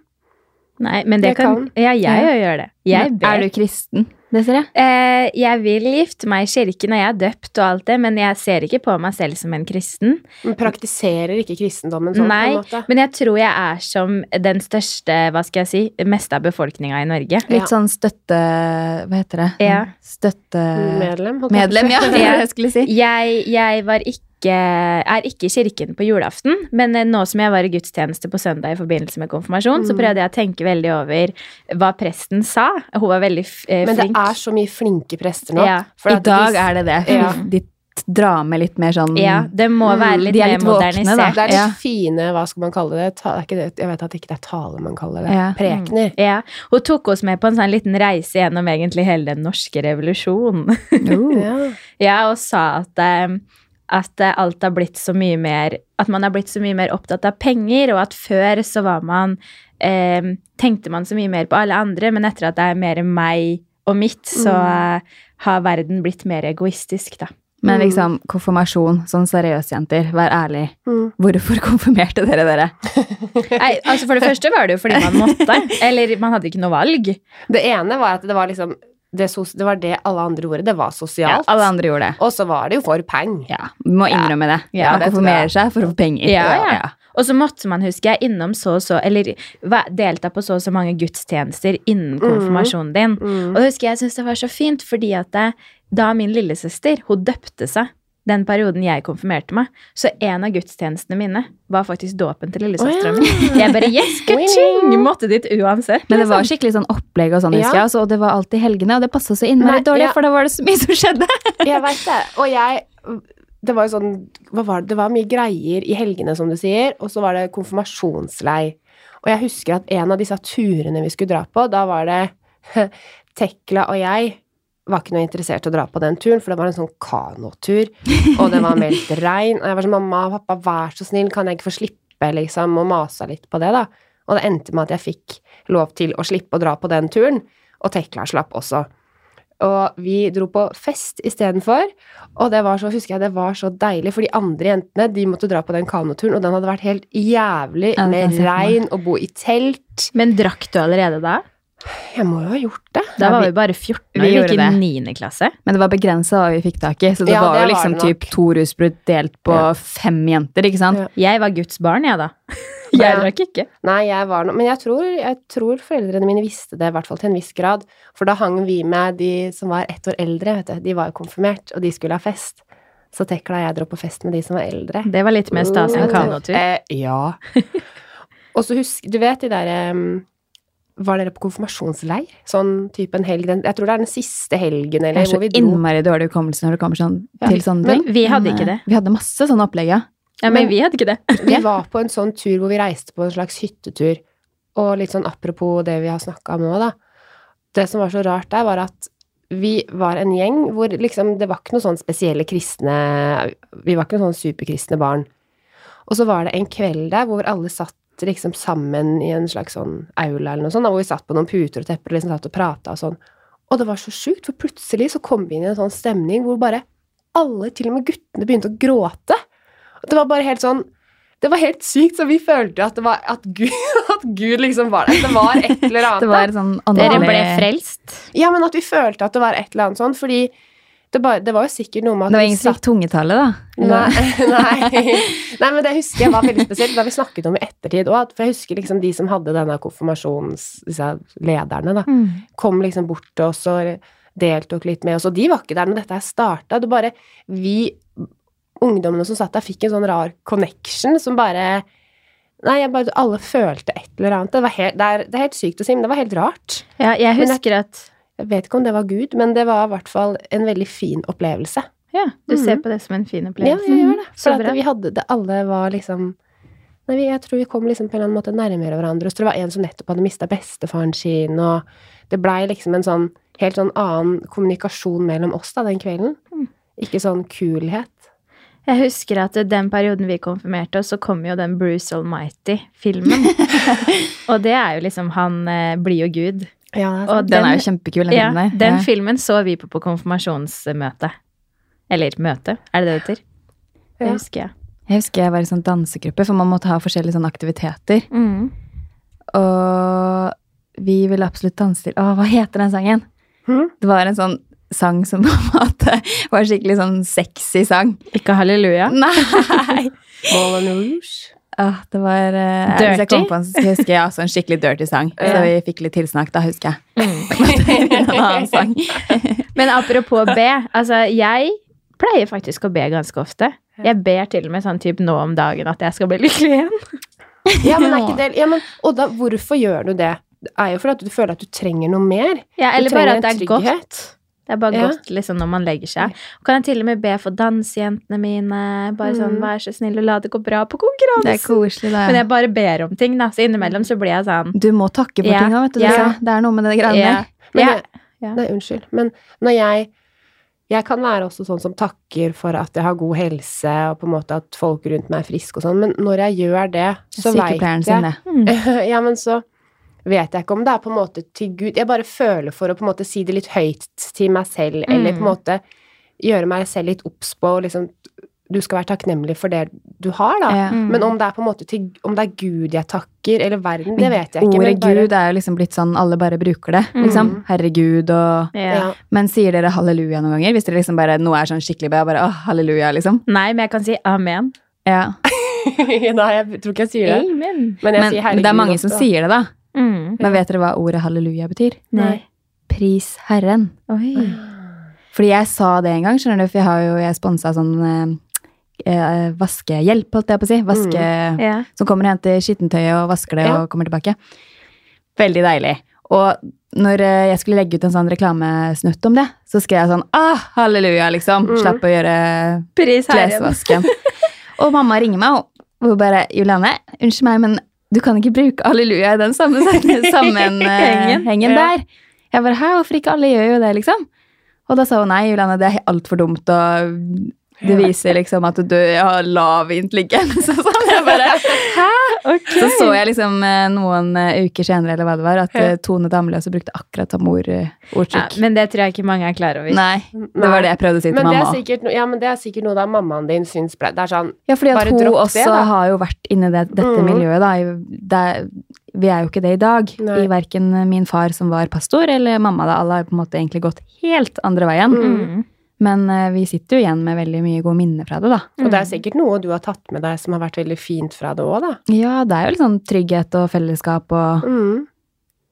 nei, men det, jeg kan, kan. Ja, jeg Ja. gjør det. Jeg ber. Er du kristen? Desiree? Eh, jeg vil gifte meg i kirken, og jeg er døpt og alt det, men jeg ser ikke på meg selv som en kristen. Men praktiserer ikke kristendommen sånn, Nei, på en måte? men jeg tror jeg er som den største, hva skal jeg si, meste av befolkninga i Norge. Ja. Litt sånn støtte... Hva heter det? Ja. Medlem? holdt jeg på å Medlem, si. ja. Jeg skulle si. Jeg, jeg var ikke er ikke i kirken på julaften, men eh, nå som jeg var i gudstjeneste på søndag i forbindelse med konfirmasjon, så Mm. prøvde jeg å tenke veldig over hva presten sa. Hun var veldig flink. eh, Men det er så mye flinke prester nå. Ja. for I at dag de- er det det. Ja. De drar med litt mer sånn ja, det må Mm, være litt de er mer litt våkne, da. Det er litt Ja. fine, hva skal man kalle det? Ta, det er ikke det jeg vet at ikke det er tale man kaller det. Ja. Prekener. Ja, Hun tok oss med på en sånn liten reise gjennom egentlig hele den norske revolusjonen. Uh. (laughs) Ja. Ja, og sa at, eh, at eh, alt har blitt så mye mer At man har blitt så mye mer opptatt av penger, og at før så var man eh, Tenkte man så mye mer på alle andre, men etter at det er mer meg og mitt, så mm. har verden blitt mer egoistisk, da. Men liksom, konfirmasjon, sånn seriøse jenter, vær ærlig. Mm. Hvorfor konfirmerte dere dere? (laughs) Nei, altså For det første var det jo fordi man måtte. Eller man hadde ikke noe valg. Det ene var at det var liksom det, det var det alle andre gjorde. Det var Ja, sosialt. alle andre gjorde det. Og så var det jo for peng. Ja, vi må innrømme det. Ja, Man konfirmerer seg for å få penger. Ja, ja. Og så måtte man, huske jeg, innom så og så Eller delta på så og så mange gudstjenester innen konfirmasjonen din. Mm. Og husker jeg syns det var så fint, fordi at det, da min lillesøster hun døpte seg den perioden jeg konfirmerte meg, så en av gudstjenestene mine var faktisk dåpen til lillesøstera mi. ja. Jeg bare yes, ka-ching! Måtte dit uansett. Men det var liksom. skikkelig sånn opplegg og sånn, Ja. jeg. Altså, og det var alltid helgene, og det passa så innmari dårlig, ja. for da var det så mye som skjedde. Jeg vet det. Og jeg Det var jo sånn Hva var det? Det var mye greier i helgene, som du sier, og så var det konfirmasjonslei. Og jeg husker at en av disse turene vi skulle dra på, da var det (laughs) Tekla og jeg var ikke noe interessert i å dra på den turen, for det var en sånn kanotur, og det var meldt regn, og jeg var sånn mamma og pappa, vær så snill, kan jeg ikke få slippe, liksom, og masa litt på det, da. Og det endte med at jeg fikk lov til å slippe å dra på den turen, og Tekla slapp også. Og vi dro på fest istedenfor. Og det var så, husker jeg, det var så deilig, for de andre jentene de måtte dra på den kanoturen, og den hadde vært helt jævlig med regn og bo i telt. Men drakk du allerede da? Jeg må jo ha gjort det. Da var vi- bare 14 vi år, vi gikk i det. 9. klasse. Men det var begrensa hva vi fikk tak i, så det Ja, var det jo liksom typ to rusbrud delt på Ja. fem jenter, ikke sant? Ja. Jeg var Guds barn, jeg, da. (laughs) Jeg Ja. drakk ikke. Nei, jeg var no Men jeg tror, jeg tror foreldrene mine visste det, i hvert fall til en viss grad. For da hang vi med de som var ett år eldre, vet du. De var jo konfirmert, og de skulle ha fest. Så Tekla og jeg dro på fest med de som var eldre. Det var litt mer stas enn kanotur. Eh, ja. (laughs) og så husk Du vet de derre Var dere på konfirmasjonsleir? Sånn type en helg den, Jeg tror det er den siste helgen, Jeg eller er så hvor vi dro. innmari dårlig hukommelse når det kommer sånn, Ja, til sånne men ting. vi hadde ikke det. Vi hadde masse sånne opplegg, ja. Ja, men Men- vi hadde ikke det. (laughs) Vi var på en sånn tur hvor vi reiste på en slags hyttetur. Og litt sånn apropos det vi har snakka om nå, da. Det som var så rart der, var at vi var en gjeng hvor liksom Det var ikke noe sånn spesielle kristne Vi var ikke noen sånn superkristne barn. Og så var det en kveld der hvor alle satt liksom sammen i en slags sånn aula eller noe sånt, hvor vi satt på noen puter og tepper og liksom satt og prata og sånn. Og det var så sjukt, for plutselig så kom vi inn i en sånn stemning hvor bare alle, til og med guttene, begynte å gråte. Det var bare helt sånn Det var helt sykt, så vi følte at det var at Gud, (laughs) at Gud liksom var der. Det var et eller (laughs) annet. Det var sånn Dere ble frelst. Ja, men at vi følte at det var et eller annet sånn, fordi det, bare, det var jo sikkert noe med at Det var ingen som fikk tungetallet, da. Nei, (laughs) nei. nei, men det husker jeg var veldig spesielt. Da vi snakket om i ettertid òg. For jeg husker liksom de som hadde denne konfirmasjons... Disse lederne, da. Kom liksom bort til oss og deltok litt med oss. Og de var ikke der når dette her starta. Det bare Vi ungdommene som satt der, fikk en sånn rar connection som bare Nei, bare, alle følte et eller annet. Det, var helt, det, er, det er helt sykt å si, men det var helt rart. Ja, jeg- husker at Jeg vet ikke om det var Gud, men det var i hvert fall en veldig fin opplevelse. Ja, du Mhm. ser på det som en fin opplevelse? Ja, jeg gjør det. For at vi hadde det, alle var liksom Nei, jeg tror vi kom liksom på en eller annen måte nærmere hverandre. Så det var en som nettopp hadde mista bestefaren sin, og det blei liksom en sånn helt sånn annen kommunikasjon mellom oss da, den kvelden. Mm. Ikke sånn kulhet. Jeg husker at den perioden vi konfirmerte oss, så kom jo den Bruce Almighty-filmen. (laughs) og det er jo liksom Han eh, blir jo Gud. Ja, Og Den er jo kjempekul, den Ja, filmen der. den Ja. filmen så vi på på konfirmasjonsmøte. Eller møte, er det det det heter? Det husker jeg. Jeg husker jeg var i sånn dansegruppe, for man måtte ha forskjellige sånne aktiviteter. Mm. Og vi ville absolutt danse til Å, hva heter den sangen? Mm. Det var en sånn sang som (laughs) på en måte var skikkelig sånn sexy sang. Ikke halleluja. Nei! (laughs) Moulin Rouge. Åh, det var eh, Hvis jeg kom på en, så skal jeg også ja, sånn skikkelig dirty sang. (laughs) Så vi fikk litt tilsnakk, da husker jeg. (laughs) en annen sang. (laughs) Men apropos be, altså jeg pleier faktisk å be ganske ofte. Jeg ber til og med sånn type nå om dagen at jeg skal bli lykkelig igjen. Ja, men er ikke det ja, men, Og da, hvorfor gjør du det? Det er jo fordi at du føler at du trenger noe mer. Ja, eller bare at det er godt. Det er bare Ja. godt liksom når man legger seg. Og kan jeg til og med be for dansejentene mine. Bare sånn, Mm. vær så snill og la det gå bra på Det er koselig, det. Men jeg bare ber om ting, da. Så innimellom så blir jeg sånn Du må takke for Ja, ting òg, vet du. ja. Det- er noe med det greiene der. Jeg. Nei, unnskyld. Men når jeg Jeg kan være også sånn som takker for at jeg har god helse, og på en måte at folk rundt meg er friske og sånn, men når jeg gjør det, så veit Sykepleieren sin, det. det. (laughs) Ja, men så vet jeg ikke om det er på en måte til Gud Jeg bare føler for å på en måte si det litt høyt til meg selv, eller på en måte gjøre meg selv litt obs på liksom Du skal være takknemlig for det du har, da. Ja. Mm. Men om det er på en måte til Om det er Gud jeg takker, eller verden, det vet jeg ikke. Ordet bare- Gud er jo liksom blitt sånn alle bare bruker det, liksom. Mm. Herregud og ja. Men sier dere halleluja noen ganger? Hvis dere liksom bare noe er sånn skikkelig bra, bare åh, halleluja, liksom? Nei, men jeg kan si amen. Ja. (laughs) Nei, jeg tror ikke jeg sier det. Amen. Men jeg Men det er mange som sier det, da. Mm. Men vet dere hva ordet halleluja betyr? Nei. Pris Herren. Oi. Fordi jeg sa det en gang, skjønner du, for jeg har jo jeg sponsa sånn eh, eh, vaskehjelp, holdt jeg på å si. Vaske, Ja. Som kommer og henter skittentøyet og vasker det yeah. og kommer tilbake. Veldig deilig. Og når eh, jeg skulle legge ut en sånn reklamesnutt om det, så skrev jeg sånn ah, halleluja, liksom. Mm. Slapp å gjøre Pris klesvasken. og mamma ringer meg, og hun bare Juliane, unnskyld meg, men du kan ikke bruke halleluja i den samme sammenhengen (laughs) der. Jeg bare hæ, hvorfor ikke alle gjør jo det, liksom? Og da sa hun nei, Juliane, det er altfor dumt, og det viser liksom at du har lav intelligens (laughs) sånn. Jeg bare hæ? Så så jeg liksom eh, noen eh, uker senere, eller hva det var, at eh, Tone Damli også brukte akkurat samme ord, eh, Ja, men det tror jeg ikke mange er klar over. Nei, det var det jeg prøvde å si til Men mamma. sikkert, ja, men det er sikkert noe da mammaen din syns ble Det er sånn Ja, fordi at hun også det, har jo vært inni det, dette Mm. miljøet, da. Det, vi er jo ikke det i dag. Nei. I verken min far som var pastor, eller mamma. da. Alle har på en måte egentlig gått helt andre veien. Mm. Men eh, vi sitter jo igjen med veldig mye gode minner fra det, da. Og det er sikkert noe du har tatt med deg som har vært veldig fint fra det òg, da. Ja, det er jo litt sånn trygghet og fellesskap og Mm.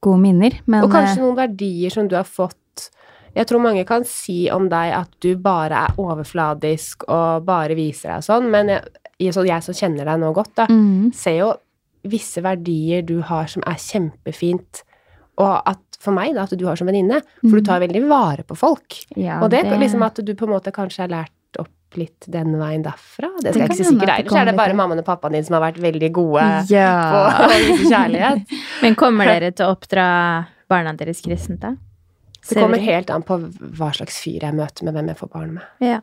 gode minner. Men Og kanskje eh, noen verdier som du har fått Jeg tror mange kan si om deg at du bare er overfladisk og bare viser deg sånn, men jeg, jeg som kjenner deg nå godt, da, mm, ser jo visse verdier du har som er kjempefint, og at for meg, da, at du har som venninne, for du tar veldig vare på folk. ja, og det, liksom at du på en måte kanskje har lært opp litt den veien derfra. Det Det skal jeg ikke si sikkert. det Ellers er det bare litt- mammaen og pappaen din som har vært veldig gode på Ja. å (laughs) vise kjærlighet. (laughs) Men kommer dere til å oppdra barna deres kristent, da? Det kommer helt an på hva slags fyr jeg møter med, hvem jeg får barn med. Ja.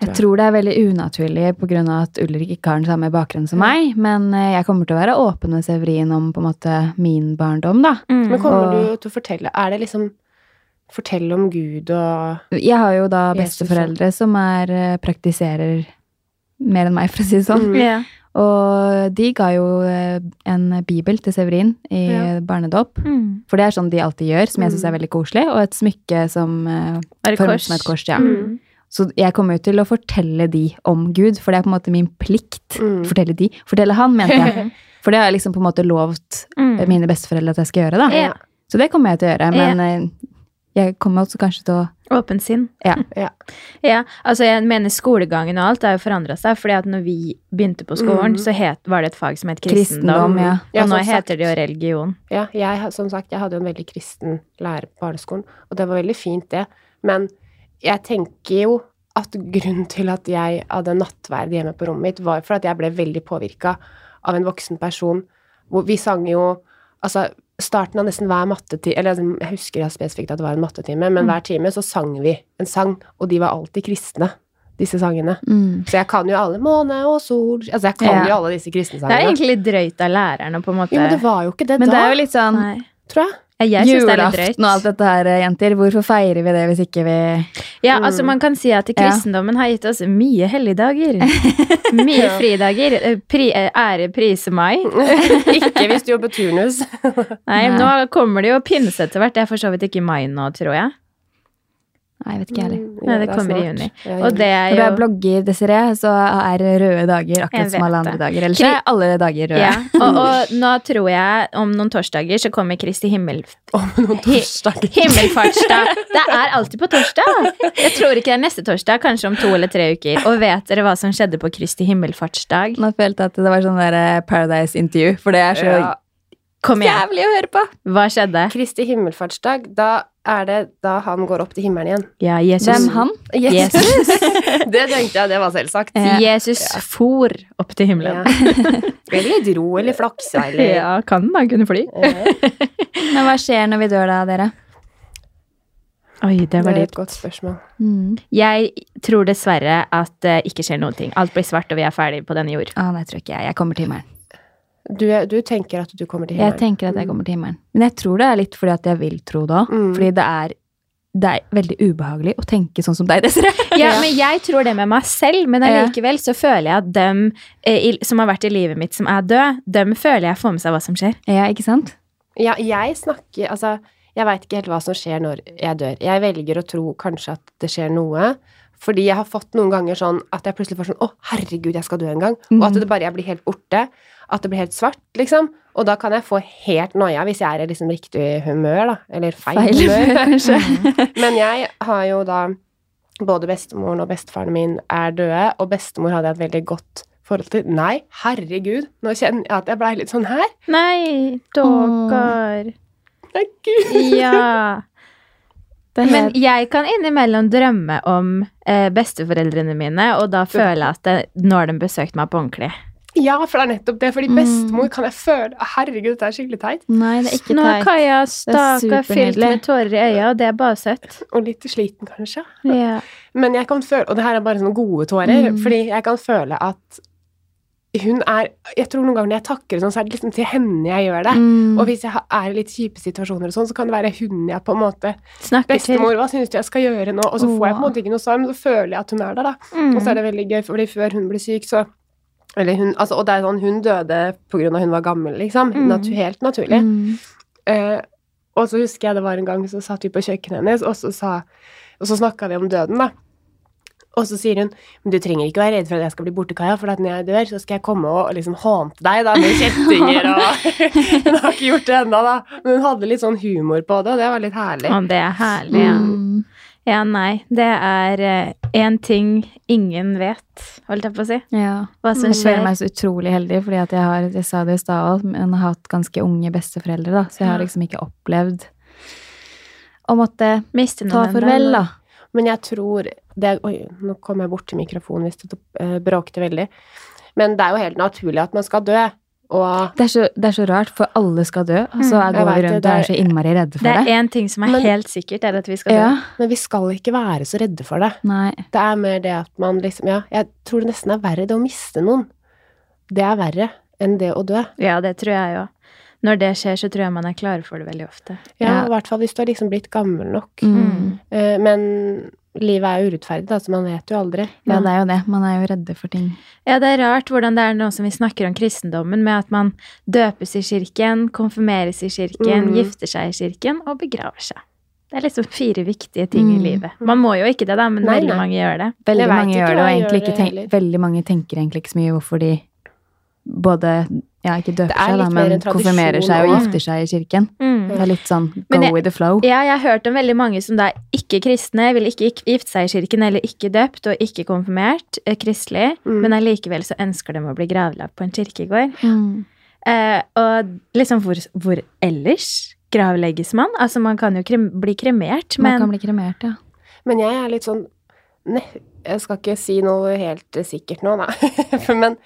Jeg tror det er veldig unaturlig pga. at Ulrik ikke har den samme bakgrunnen som meg. Men eh, jeg kommer til å være åpen med Severin om på en måte min barndom, da. Mm. Men kommer Og- du til å fortelle Er det liksom Fortelle om Gud og Jeg har jo da Jesus, besteforeldre som er eh, praktiserer mer enn meg, for å si det sånn. Mm. Yeah. Og de ga jo eh, en bibel til Severin i Ja. barnedåp. Mm. For det er sånn de alltid gjør, som jeg syns er veldig koselig. Og et smykke som Er et kors? et kors. Ja. Mm. Så jeg kommer jo til å fortelle de om Gud, for det er på en måte min plikt. Mm. Fortelle de. Fortelle han, mente jeg. (laughs) For det har jeg liksom på en måte lovt Mm. mine besteforeldre at jeg skal gjøre, da. Ja. Så det kommer jeg til å gjøre. Men ja. jeg kommer også kanskje til å Åpent sinn. Ja. (laughs) Ja. Ja, altså jeg mener skolegangen og alt har jo forandra seg, fordi at når vi begynte på skolen, Mm. så het, var det et fag som het kristendom. kristendom, ja. Ja, og nå som sagt. heter det jo religion. Ja, jeg, som sagt, jeg hadde jo en veldig kristen lærer på barneskolen, og det var veldig fint, det. Men jeg tenker jo at grunnen til at jeg hadde nattverd hjemme på rommet mitt, var for at jeg ble veldig påvirka av en voksen person. Hvor vi sang jo Altså, starten av nesten hver mattetime Eller altså, jeg husker jeg spesifikt at det var en mattetime, men hver time så sang vi en sang, og de var alltid kristne, disse sangene. mm. Så jeg kan jo alle måne og sol Altså, jeg kan Ja. jo alle disse kristne sangene. Det er egentlig litt drøyt av lærerne, på en måte. Jo, men det var jo ikke det Men da, det er jo litt sånn Nei. tror jeg. Ja, julaften og alt dette her, jenter. Hvorfor feirer vi det hvis ikke vi Ja, altså Man kan si at kristendommen har gitt oss mye helligdager. (laughs) Mye Ja. fridager. Eh, Pri, eh, ære prise mai. (laughs) ikke hvis du jobber (laughs) turnus. Nei, Nei. nå kommer det jo pinse etter hvert. Det er for så vidt ikke i mai nå, tror jeg. Nei, jeg vet ikke jeg heller. Mm, Nei, det er kommer i juni. Ja, Og det er Når du jo er blogger, Desiree, så er røde dager akkurat som alle andre det. dager. Ellers Kri- er alle dager røde. ja. (laughs) og, og nå tror jeg om noen torsdager så kommer Kristi himmel... Om noen Hi- torsdager. Himmelfartsdag. (laughs) Det er alltid på torsdag. Jeg tror ikke det er neste torsdag, kanskje om to eller tre uker. Og vet dere hva som skjedde på Kristi himmelfartsdag? Nå følte jeg at det var sånn der eh, Paradise-intervju, for det er så Ja. Kom igjen. jævlig å høre på. Hva skjedde? Kristi himmelfartsdag, da er det da han går opp til himmelen igjen. Ja, Jesus. Hvem han? Jesus. (laughs) det tenkte jeg, det var selvsagt. Jesus for opp til himmelen. Ja. (laughs) Eller dro, eller flaksa, eller Ja, kan da kunne fly. Ja, (laughs) Men hva skjer når vi dør da, dere? Oi, det var Det er et godt spørsmål. Mm. Jeg tror dessverre at det ikke skjer noen ting. Alt blir svart, og vi er ferdig på denne jord. Ah, det tror ikke jeg. Jeg kommer til himmelen. Du, du tenker at du kommer til himmelen? Jeg tenker at jeg kommer til himmelen. Men jeg tror det er litt fordi at jeg vil tro det òg. Mm. Fordi det er, det er veldig ubehagelig å tenke sånn som deg, (laughs) Desiree. Ja, men jeg tror det med meg selv, men allikevel så føler jeg at dem eh, som har vært i livet mitt som er død, dem føler jeg får med seg hva som skjer. Ja, ikke sant? Ja, jeg snakker Altså, jeg veit ikke helt hva som skjer når jeg dør. Jeg velger å tro kanskje at det skjer noe. Fordi jeg har fått noen ganger sånn at jeg plutselig får sånn Å, herregud, jeg skal dø en gang. Og at Mhm. det bare jeg blir helt borte. At det blir helt svart, liksom. Og da kan jeg få helt noia hvis jeg er i liksom riktig humør, da. Eller feil, Feil humør. (laughs) kanskje. Men jeg har jo da Både bestemoren og bestefaren min er døde, og bestemor hadde jeg et veldig godt forhold til. Nei, herregud, nå kjenner jeg at jeg blei litt sånn her. Nei, dogger. Nei, gud. Ja. Men jeg kan innimellom drømme om eh, besteforeldrene mine, og da føle at det, nå har de besøkt meg på ordentlig. Ja, for det er nettopp det. Fordi Mm. bestemor kan jeg føle Herregud, dette er skikkelig teit. nei, det er ikke Nå har teit. Kaja staka fylt med tårer i øya, og det er bare søtt. (laughs) Og litt sliten, kanskje. Ja. Men jeg kan føle Og det her er bare sånne gode tårer. Mm. Fordi jeg kan føle at hun er Jeg tror noen ganger når jeg takker sånn, så er det liksom til henne jeg gjør det. Mm. Og hvis jeg er i litt kjipe situasjoner og sånn, så kan det være hun jeg på en måte Snakker til. Bestemor, hva syns du jeg skal gjøre nå? Og så får jeg på en måte ikke noe svar, men så føler jeg at hun er der, da. Mm. Og så er det veldig gøy, fordi før hun ble syk, så eller hun, altså, Og det er sånn, hun døde på grunn av hun var gammel, liksom. Mm. Natu helt naturlig. Mm. Eh, og så husker jeg det var en gang så satt vi på kjøkkenet hennes, og så, sa, og så snakka vi om døden, da. Og så sier hun men du trenger ikke være redd for at jeg skal bli borte, Kaja, for når jeg dør, så skal jeg komme og liksom hånte deg da, med kjettinger og (laughs) Hun har ikke gjort det ennå, da. Men hun hadde litt sånn humor på det, og det var litt herlig. Ja, det er herlig, ja. Mm. Ja, nei. Det er én ting ingen vet, holdt jeg på å si. Ja. Hva som Jeg føler meg så utrolig heldig, fordi at jeg har, jeg sa det i stad men har hatt ganske unge besteforeldre, da, så jeg har liksom ikke opplevd å måtte Miste ta farvel, da. Men jeg tror det, Oi, nå kom jeg bort til mikrofonen hvis det uh, bråkte veldig. Men det er jo helt naturlig at man skal dø. Og Det er, så, det er så rart, for alle skal dø, og så Mm, går vi det, rundt og er- er så innmari redde Det for er det. én ting som er Men- helt sikkert, er at vi skal dø. Ja, Men vi skal ikke være så redde for det. nei. Det er mer det at man liksom Ja, jeg tror det nesten er verre det å miste noen. Det er verre enn det å dø. Ja, det tror jeg òg. Når det skjer, så tror jeg man er klar for det veldig ofte. Ja, Ja. I hvert fall hvis du har liksom blitt gammel nok. Mm. Eh, men livet er urettferdig, da, så man vet jo aldri. Ja, det er jo det. Man er jo redde for ting. Ja, det er rart hvordan det er nå som vi snakker om kristendommen, med at man døpes i kirken, konfirmeres i kirken, Mm. gifter seg i kirken og begraver seg. Det er liksom fire viktige ting i Mm. livet. Man må jo ikke det, da, men Nei, veldig nei. mange gjør det. Veldig mange gjør det, og egentlig ikke tenk, veldig mange tenker egentlig ikke så mye hvorfor de både ja, ikke døper er seg, da, men konfirmerer seg og gifter seg i kirken. Mm. Det er litt sånn go jeg- with the flow. Ja, jeg har hørt om veldig mange som da er ikke kristne, vil ikke gifte seg i kirken, eller ikke døpt og ikke konfirmert, eh, kristelig, Mm. men allikevel så ønsker de å bli gravlagt på en kirkegård. Mm. Eh, og liksom, hvor, hvor ellers gravlegges man? Altså, man kan jo krem, bli kremert, Man men kan bli kremert, ja. Men jeg er litt sånn ne, Jeg skal ikke si noe helt sikkert nå, nei. (laughs) Men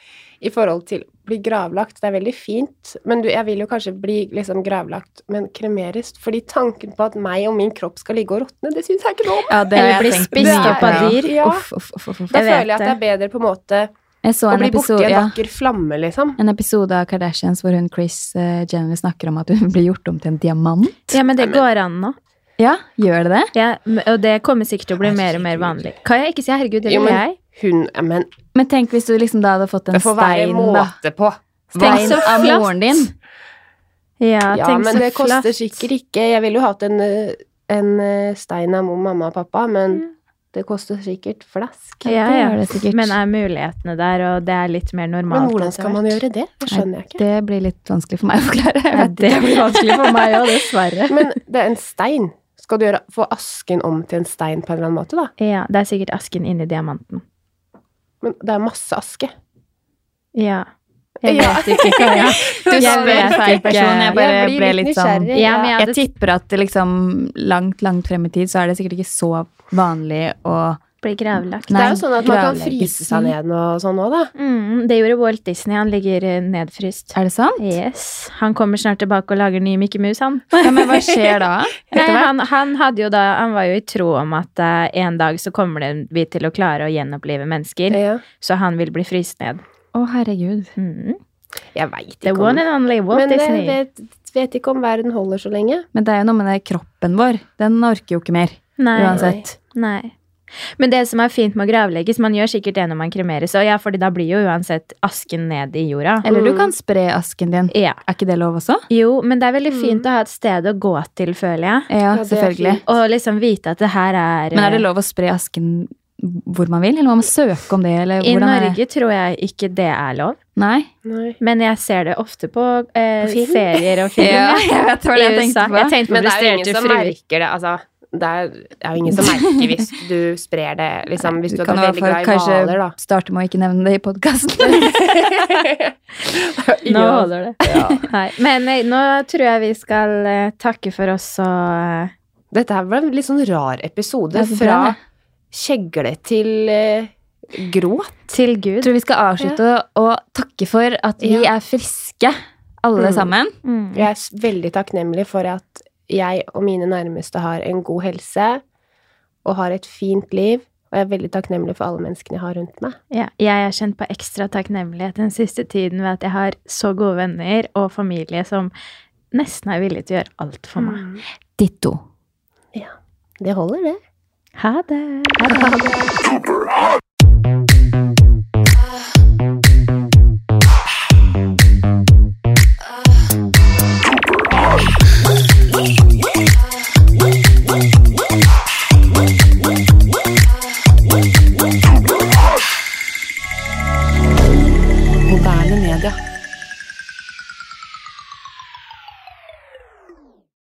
i forhold til å bli gravlagt, det er veldig fint. Men du, jeg vil jo kanskje bli liksom gravlagt, men kremeres. Fordi tanken på at meg og min kropp skal ligge og råtne, det syns jeg ikke noe om. ja det Eller bli spist opp av dyr. Ja. Uff, uff, uff, uff. Da Jeg føler jeg at det er bedre på en måte Jeg så å bli borti en en ja, vakker flamme, liksom. en episode av Kardashians hvor hun Chris uh, Jenner snakker om at hun (laughs) blir gjort om til en diamant. Ja, men det går an nå. Ja, gjør det det? Ja, og det kommer sikkert til å bli mer og mer vanlig. Kan jeg ikke si herregud, det Jo, vil men jeg? Hun Men Men tenk hvis du liksom da hadde fått en det får være stein, da. måte på. Stein så av moren din. Ja, Ja, men så det koster sikkert ikke Jeg ville jo hatt en eh, en eh, stein av mamma og pappa, men det koster sikkert flask. Ja, det ja. gjør det sikkert. Men er mulighetene der, og det er litt mer normalt? Men hvordan skal man gjøre det? Det skjønner jeg ikke. Det blir litt vanskelig for meg å forklare. Ja, det blir vanskelig for meg òg, dessverre. Men det er en stein. Skal du gjøre, få asken om til en stein på en eller annen måte, da? Ja, det er sikkert asken inni diamanten. Men det er masse aske. Ja. Jeg vet ikke hva jeg (laughs) Du Jeg vet feil ikke. person. Jeg bare Jeg ble litt sånn. Ja, men jeg Jeg tipper at liksom langt, langt frem i tid så er det sikkert ikke så vanlig å blitt gravlagt. det er jo sånn at man kan fryse seg ned og sånn òg, da. Mm, det gjorde Walt Disney. Han ligger eh, nedfryst. Er det sant? Yes. Han kommer snart tilbake og lager ny Mickey Mouse, han. Ja, men hva skjer da? (laughs) Nei, han, han, hadde jo da, han var jo i tro om at uh, en dag så kommer det, vi til å klare å gjenopplive mennesker. Ja. Så han vil bli fryst ned. Å, herregud. Mm. Jeg veit The ikke one and only Walt Men jeg Disney. vet, vet ikke om verden holder så lenge. Men det er jo noe med det kroppen vår. Den orker jo ikke mer. Nei. Uansett. Nei. Men det som er fint med å gravlegges, man gjør sikkert det når man kremeres, og ja, fordi da blir jo uansett asken ned i jorda. Eller du Mm. kan spre asken din. Ja. Er ikke det lov også? Jo, men det er veldig fint å ha et sted å gå til, føler jeg. Ja, Ja, selvfølgelig. Og liksom vite at det her er Men er det lov å spre asken hvor man vil, eller må man søke om det, eller I er? Norge tror jeg ikke det er lov, Nei? Nei. men jeg ser det ofte på, eh, På serier og (laughs) film. Ja, jeg vet hva jeg tenkte på. Jeg tenkte på Men det er jo ingen som fruer. merker det. Altså, det er, det er jo ingen som merker hvis du sprer det, liksom, hvis du, Du er veldig glad i kanskje hvaler, da. starte med å ikke nevne det i podkasten. (laughs) Nå holder det. (laughs) Nei. Men nei, nå tror jeg vi skal uh, takke for oss og uh, Dette her var en litt sånn rar episode. Ja, fra det. kjegle til uh, gråt. til Gud. Jeg tror vi skal avslutte å takke for at vi Ja. er friske, alle Mm. sammen. Mm. Jeg er veldig takknemlig for at jeg og mine nærmeste har en god helse og har et fint liv. Og jeg er veldig takknemlig for alle menneskene jeg har rundt meg. Ja, jeg har kjent på ekstra takknemlighet den siste tiden ved at jeg har så gode venner og familie som nesten er villige til å gjøre alt for meg. Ditto. Det holder, det. Ha det! Ha hot. (laughs)